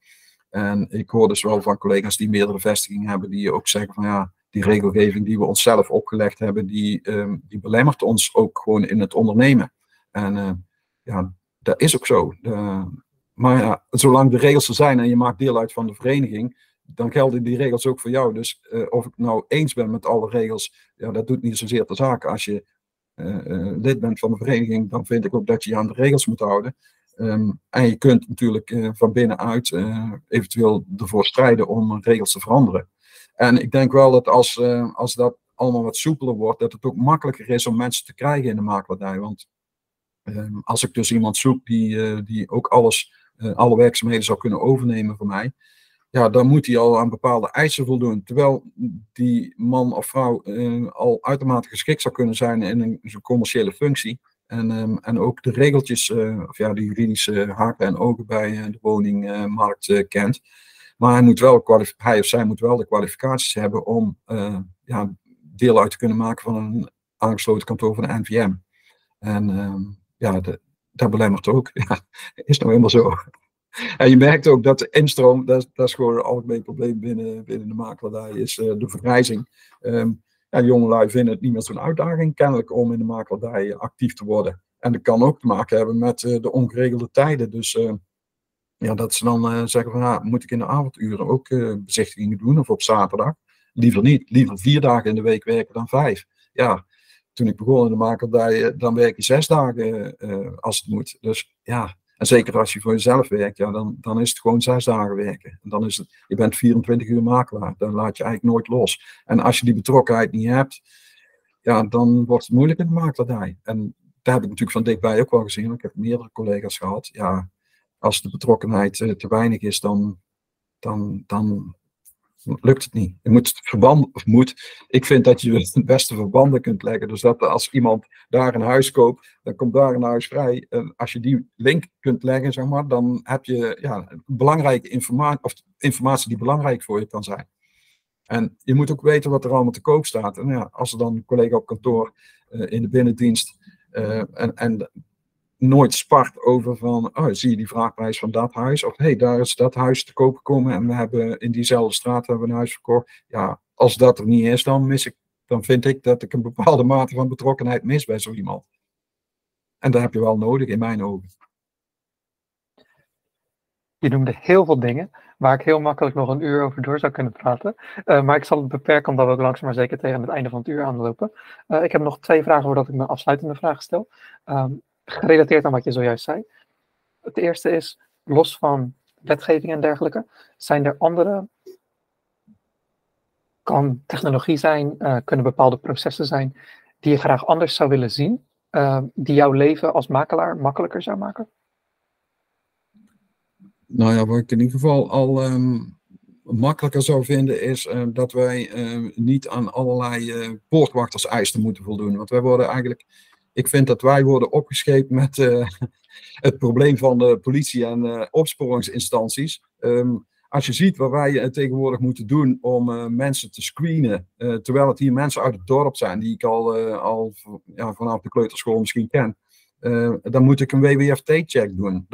En ik hoor dus wel van collega's die meerdere vestigingen hebben, die ook zeggen van ja, die regelgeving die we onszelf opgelegd hebben, die, um, die belemmert ons ook gewoon in het ondernemen. En ja, dat is ook zo. De, maar ja, zolang de regels er zijn en je maakt deel uit van de vereniging, dan gelden die regels ook voor jou. Dus uh, of ik nou eens ben met alle regels, ja, dat doet niet zozeer de zaak. Als je uh, uh, lid bent van de vereniging, dan vind ik ook dat je je aan de regels moet houden. Um, en je kunt natuurlijk van binnenuit eventueel ervoor strijden om regels te veranderen. En ik denk wel dat als, als dat allemaal wat soepeler wordt, dat het ook makkelijker is om mensen te krijgen in de makelaardij. Want um, als ik dus iemand zoek die, die ook alles alle werkzaamheden zou kunnen overnemen voor mij, ja, dan moet hij al aan bepaalde eisen voldoen. Terwijl die man of vrouw uh, al uitermate geschikt zou kunnen zijn in een, commerciële functie, En, ehm, en ook de regeltjes, of ja, de juridische haken en ogen bij de woningmarkt kent. Maar hij, moet wel hij of zij moet wel de kwalificaties hebben om ja, deel uit te kunnen maken van een aangesloten kantoor van de NVM. En ehm, ja, de, dat belemmert ook. Ja, is nou helemaal zo. En je merkt ook dat de instroom, dat, dat is gewoon een algemeen probleem binnen, binnen de makelaardij, is uh, de vergrijzing. Um, jongelui vinden het niet meer zo'n uitdaging kennelijk om in de makelaardij actief te worden. En dat kan ook te maken hebben met uh, de ongeregelde tijden. Dus uh, ja, dat ze dan zeggen van, ja, moet ik in de avonduren ook bezichtigingen doen of op zaterdag? Liever niet. Liever vier dagen in de week werken dan vijf. Ja, toen ik begon in de makelaardij, dan werk je zes dagen als het moet. Dus ja, en zeker als je voor jezelf werkt, ja, dan, dan is het gewoon zes dagen werken. En dan is het, je bent 24 uur makelaar. Dan laat je eigenlijk nooit los. En als je die betrokkenheid niet hebt, ja, dan wordt het moeilijk in de makelaardij. En daar heb ik natuurlijk van dichtbij ook wel gezien. Ik heb meerdere collega's gehad. Ja, als de betrokkenheid eh, te weinig is, dan, dan, dan lukt het niet. Je moet verbanden, of moet, ik vind dat je het beste verbanden kunt leggen. Dus dat als iemand daar een huis koopt, dan komt daar een huis vrij. En als je die link kunt leggen, zeg maar, dan heb je ja, belangrijke informatie, of informatie die belangrijk voor je kan zijn. En je moet ook weten wat er allemaal te koop staat. En ja, als er dan een collega op kantoor uh, in de binnendienst uh, en, en nooit spart over van, oh, zie je die vraagprijs van dat huis? Of hey, daar is dat huis te koop gekomen en we hebben in diezelfde straat hebben we een huis verkocht. Ja, als dat er niet is, dan mis ik, dan vind ik dat ik een bepaalde mate van betrokkenheid mis bij zo iemand. En dat heb je wel nodig in mijn ogen. Je noemde heel veel dingen waar ik heel makkelijk nog een uur over door zou kunnen praten. Uh, maar ik zal het beperken omdat we ook langzaam maar zeker tegen het einde van het uur aanlopen. Uh, ik heb nog twee vragen voordat ik mijn afsluitende vraag stel. Um, gerelateerd aan wat je zojuist zei. Het eerste is, los van wetgeving en dergelijke, zijn er andere, kan technologie zijn, uh, kunnen bepaalde processen zijn, die je graag anders zou willen zien, uh, die jouw leven als makelaar makkelijker zou maken? Nou ja, wat ik in ieder geval al um, makkelijker zou vinden, is uh, dat wij niet aan allerlei poortwachterseisen moeten voldoen. Want wij worden eigenlijk ik vind dat wij worden opgescheept met uh, het probleem van de politie en uh, opsporingsinstanties. Um, als je ziet wat wij tegenwoordig moeten doen om mensen te screenen, terwijl het hier mensen uit het dorp zijn, die ik al, al ja, vanaf de kleuterschool misschien ken, dan moet ik een WWFT-check doen.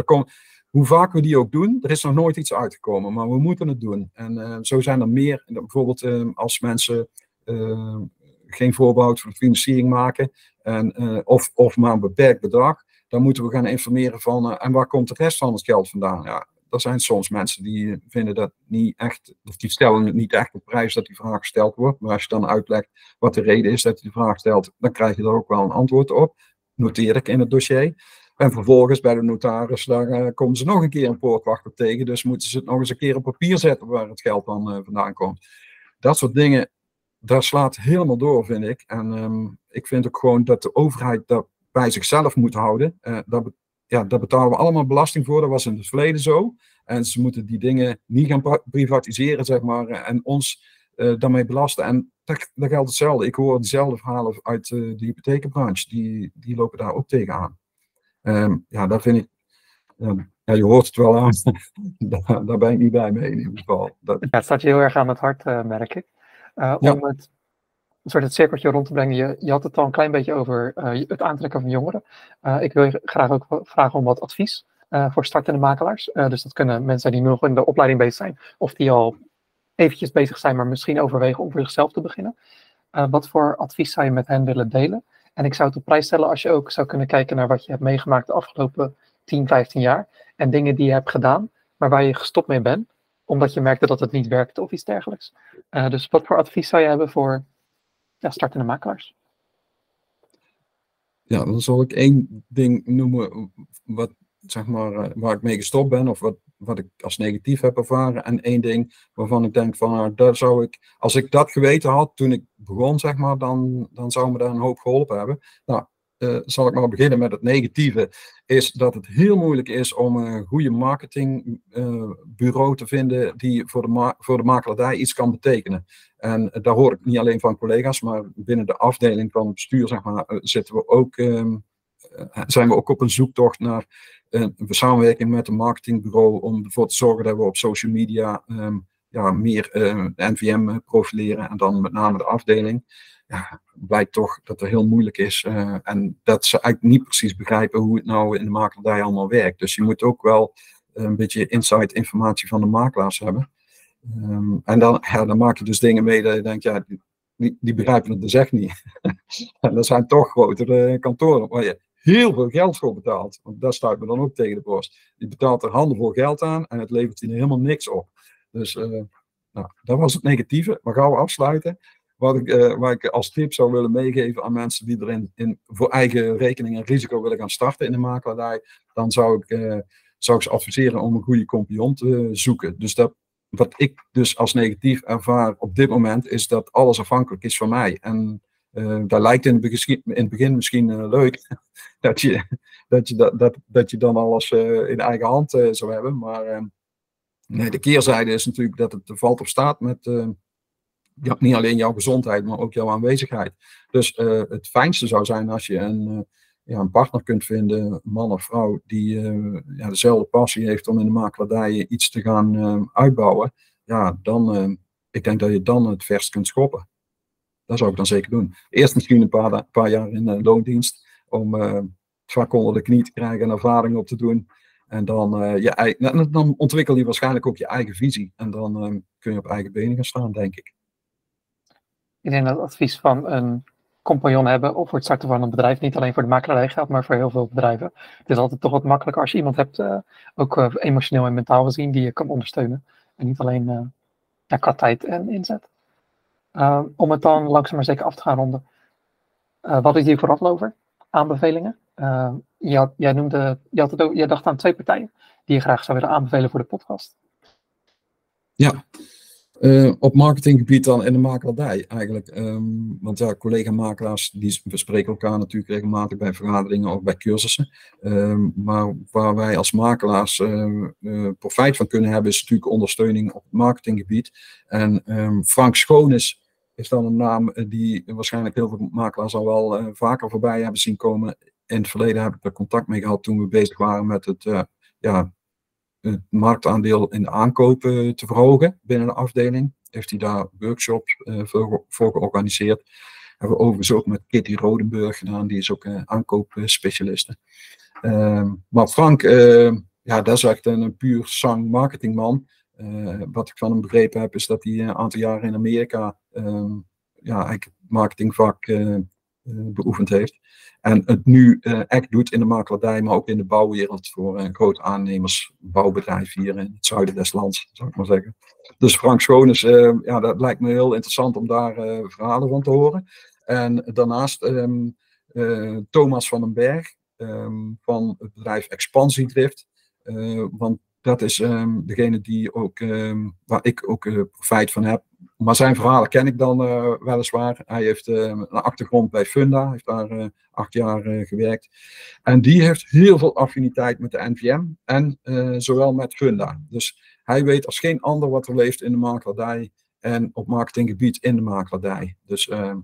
Hoe vaak we die ook doen, er is nog nooit iets uitgekomen, maar we moeten het doen. En zo zijn er meer, bijvoorbeeld als mensen geen voorbehoud voor de financiering maken, en, uh, of, of maar een beperkt bedrag, dan moeten we gaan informeren van uh, en waar komt de rest van het geld vandaan? Ja, er zijn soms mensen die vinden dat niet echt, of die stellen niet echt op prijs dat die vraag gesteld wordt. Maar als je dan uitlegt wat de reden is dat je de vraag stelt, dan krijg je er ook wel een antwoord op. Noteer ik in het dossier. En vervolgens bij de notaris, daar komen ze nog een keer een poortwachter tegen. Dus moeten ze het nog eens een keer op papier zetten waar het geld dan vandaan komt. Dat soort dingen, daar slaat helemaal door, vind ik. En um, ik vind ook gewoon dat de overheid dat bij zichzelf moet houden. Uh, dat, ja, daar betalen we allemaal belasting voor. Dat was in het verleden zo. En ze moeten die dingen niet gaan privatiseren, zeg maar, en ons uh, daarmee belasten. En dat, dat, geldt hetzelfde. Ik hoor dezelfde verhalen uit de hypothekenbranche. Die, die lopen daar ook tegenaan. Um, ja, daar vind ik. ja, je hoort het wel aan. daar, daar, ben ik niet bij mee in ieder geval. Dat... Ja, het staat je heel erg aan het hart, merk ik. Uh, ja. Om het, een soort het cirkeltje rond te brengen. Je, je had het al een klein beetje over uh, het aantrekken van jongeren. Uh, ik wil je graag ook vragen om wat advies voor startende makelaars. dus dat kunnen mensen die nog in de opleiding bezig zijn. Of die al eventjes bezig zijn, maar misschien overwegen om voor zichzelf te beginnen. wat voor advies zou je met hen willen delen? En ik zou het op prijs stellen als je ook zou kunnen kijken naar wat je hebt meegemaakt de afgelopen 10, 15 jaar. En dingen die je hebt gedaan, maar waar je gestopt mee bent omdat je merkte dat het niet werkte of iets dergelijks. Uh, dus wat voor advies zou je hebben voor startende makelaars? Ja, dan zal ik één ding noemen wat, zeg maar, eh, waar ik mee gestopt ben of wat, wat ik als negatief heb ervaren. En één ding waarvan ik denk van, nou, daar zou ik, als ik dat geweten had toen ik begon, zeg maar, dan, dan zou me daar een hoop geholpen hebben. Nou, uh, zal ik maar beginnen met het negatieve, is dat het heel moeilijk is om een goede marketingbureau uh, te vinden die voor de, voor de makelaardij iets kan betekenen. En daar hoor ik niet alleen van collega's, maar binnen de afdeling van het bestuur zeg maar, uh, zitten we ook um, zijn we ook op een zoektocht naar een samenwerking met een marketingbureau om ervoor te zorgen dat we op social media ehm, ja, meer NVM profileren en dan met name de afdeling ja, blijkt toch dat het heel moeilijk is. Uh, en dat ze eigenlijk niet precies begrijpen hoe het nou in de makelaardij allemaal werkt. Dus je moet ook wel een beetje inside informatie van de makelaars hebben. Um, en dan, ja, dan maak je dus dingen mee dat je denkt, ja, die, die begrijpen het dus echt niet. en dat zijn toch grotere kantoren waar je heel veel geld voor betaalt. Want dat staat me dan ook tegen de borst. Je betaalt er handenvol geld aan en het levert je helemaal niks op. Dus uh, nou, dat was het negatieve. Maar gaan we afsluiten. Wat ik, uh, wat ik als tip zou willen meegeven aan mensen die erin in, voor eigen rekening en risico willen gaan starten in de makelaardij, dan zou ik, uh, zou ik ze adviseren om een goede compagnon te zoeken. Dus dat, wat ik dus als negatief ervaar op dit moment, is dat alles afhankelijk is van mij. En dat lijkt in het in het begin misschien leuk, dat je, dat, je, dat, dat, dat je dan alles in eigen hand zou hebben. Maar ehm, nee, de keerzijde is natuurlijk dat het valt of staat met ja, niet alleen jouw gezondheid, maar ook jouw aanwezigheid. Dus uh, het fijnste zou zijn als je een, uh, ja, een partner kunt vinden, man of vrouw, die uh, ja, dezelfde passie heeft om in de makelaardij iets te gaan uitbouwen. Ja, dan, ik denk dat je dan het verst kunt schoppen. Dat zou ik dan zeker doen. Eerst misschien een paar, paar jaar in loondienst, om het vak onder de knie te krijgen en ervaring op te doen. En dan, je, dan ontwikkel je waarschijnlijk ook je eigen visie. En dan kun je op eigen benen gaan staan, denk ik ik denk dat het advies van een compagnon hebben of voor het starten van een bedrijf niet alleen voor de makelaarij geldt, maar voor heel veel bedrijven. Het is altijd toch wat makkelijker als je iemand hebt, uh, ook uh, emotioneel en mentaal gezien, die je kan ondersteunen. En niet alleen ja, qua tijd en inzet. om het dan langzaam maar zeker af te gaan ronden. wat is hier vooral over? Aanbevelingen. Jij, noemde, dacht aan twee partijen die je graag zou willen aanbevelen voor de podcast. Ja, uh, op marketinggebied dan in de makelaardij eigenlijk. Um, want ja, collega-makelaars die bespreken elkaar natuurlijk regelmatig bij vergaderingen of bij cursussen. Um, maar waar wij als makelaars uh, uh, profijt van kunnen hebben is natuurlijk ondersteuning op het marketinggebied. En um, Frank Schoonis is dan een naam die waarschijnlijk heel veel makelaars al wel vaker voorbij hebben zien komen. In het verleden heb ik er contact mee gehad toen we bezig waren met het ja, het marktaandeel in de aankopen te verhogen binnen de afdeling. Heeft hij daar workshops uh, voor, georganiseerd. Hebben we overigens ook met Kitty Rodenburg gedaan, die is ook uh, aankoopspecialiste. Uh, maar Frank, ehm, ja, dat is echt een, een puur sang marketingman. Eh, wat ik van hem begrepen heb, is dat hij een aantal jaren in Amerika ehm, ja, het marketingvak beoefend heeft. En het nu uh, echt doet in de makelaardij, maar ook in de bouwwereld voor een groot aannemersbouwbedrijf hier in het zuiden des lands, zou ik maar zeggen. Dus Frank Schoones, uh, ja, dat lijkt me heel interessant om daar uh, verhalen van te horen. En daarnaast um, Thomas van den Berg um, van het bedrijf Expansiedrift. want dat is um, degene die ook, waar ik ook profijt van heb maar zijn verhalen ken ik dan uh, weliswaar. Hij heeft uh, een achtergrond bij Funda, heeft daar uh, acht jaar gewerkt. En die heeft heel veel affiniteit met de NVM en zowel met Funda. Dus hij weet als geen ander wat er leeft in de makelaardij en op marketinggebied in de makelaardij. Dus ehm,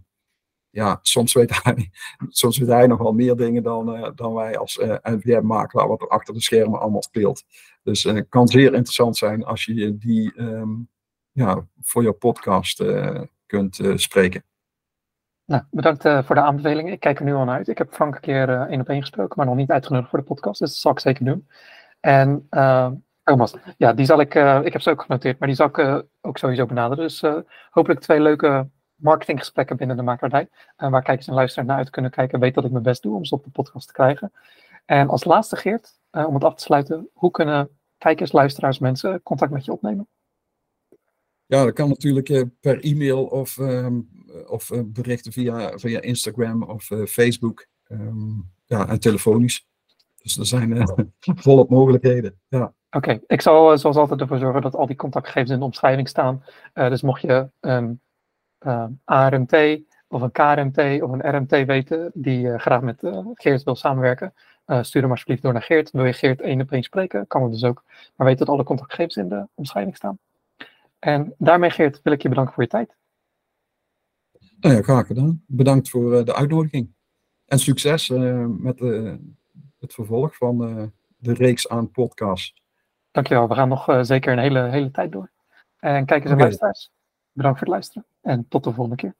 ja, soms weet hij, soms weet hij nog wel meer dingen dan, dan wij als NVM-makelaar, wat er achter de schermen allemaal speelt. Dus het kan zeer interessant zijn als je die um, ja, voor jouw podcast uh, kunt uh, spreken. Nou, bedankt uh, voor de aanbeveling. Ik kijk er nu al naar uit. Ik heb Frank een keer één op één gesproken, maar nog niet uitgenodigd voor de podcast. Dus dat zal ik zeker doen. En Thomas, ja, die zal ik, ik heb ze ook genoteerd, maar die zal ik ook sowieso benaderen. Dus hopelijk twee leuke marketinggesprekken binnen de makelaardij. waar kijkers en luisteraars naar uit kunnen kijken. Weet dat ik mijn best doe om ze op de podcast te krijgen. En als laatste, Geert, om het af te sluiten. Hoe kunnen kijkers, luisteraars, mensen contact met je opnemen? Ja, dat kan natuurlijk uh, per e-mail of, um, of uh, berichten via, via Instagram of uh, Facebook. Um, ja, en telefonisch. Dus er zijn volop mogelijkheden. Ja. Oké, ik zal zoals altijd ervoor zorgen dat al die contactgegevens in de omschrijving staan. dus mocht je een ARMT of een KRMT of een RMT weten die graag met Geert wil samenwerken, stuur hem alsjeblieft door naar Geert. Wil je Geert één op spreken, kan het dus ook. Maar weet dat alle contactgegevens in de omschrijving staan. En daarmee, Geert, wil ik je bedanken voor je tijd. Nou ja, graag gedaan. Bedankt voor eh, de uitnodiging. En succes met het vervolg van de reeks aan podcasts. Dankjewel. We gaan nog zeker een hele, hele tijd door. En kijk eens okay. luisteraars. Bedankt voor het luisteren. En tot de volgende keer.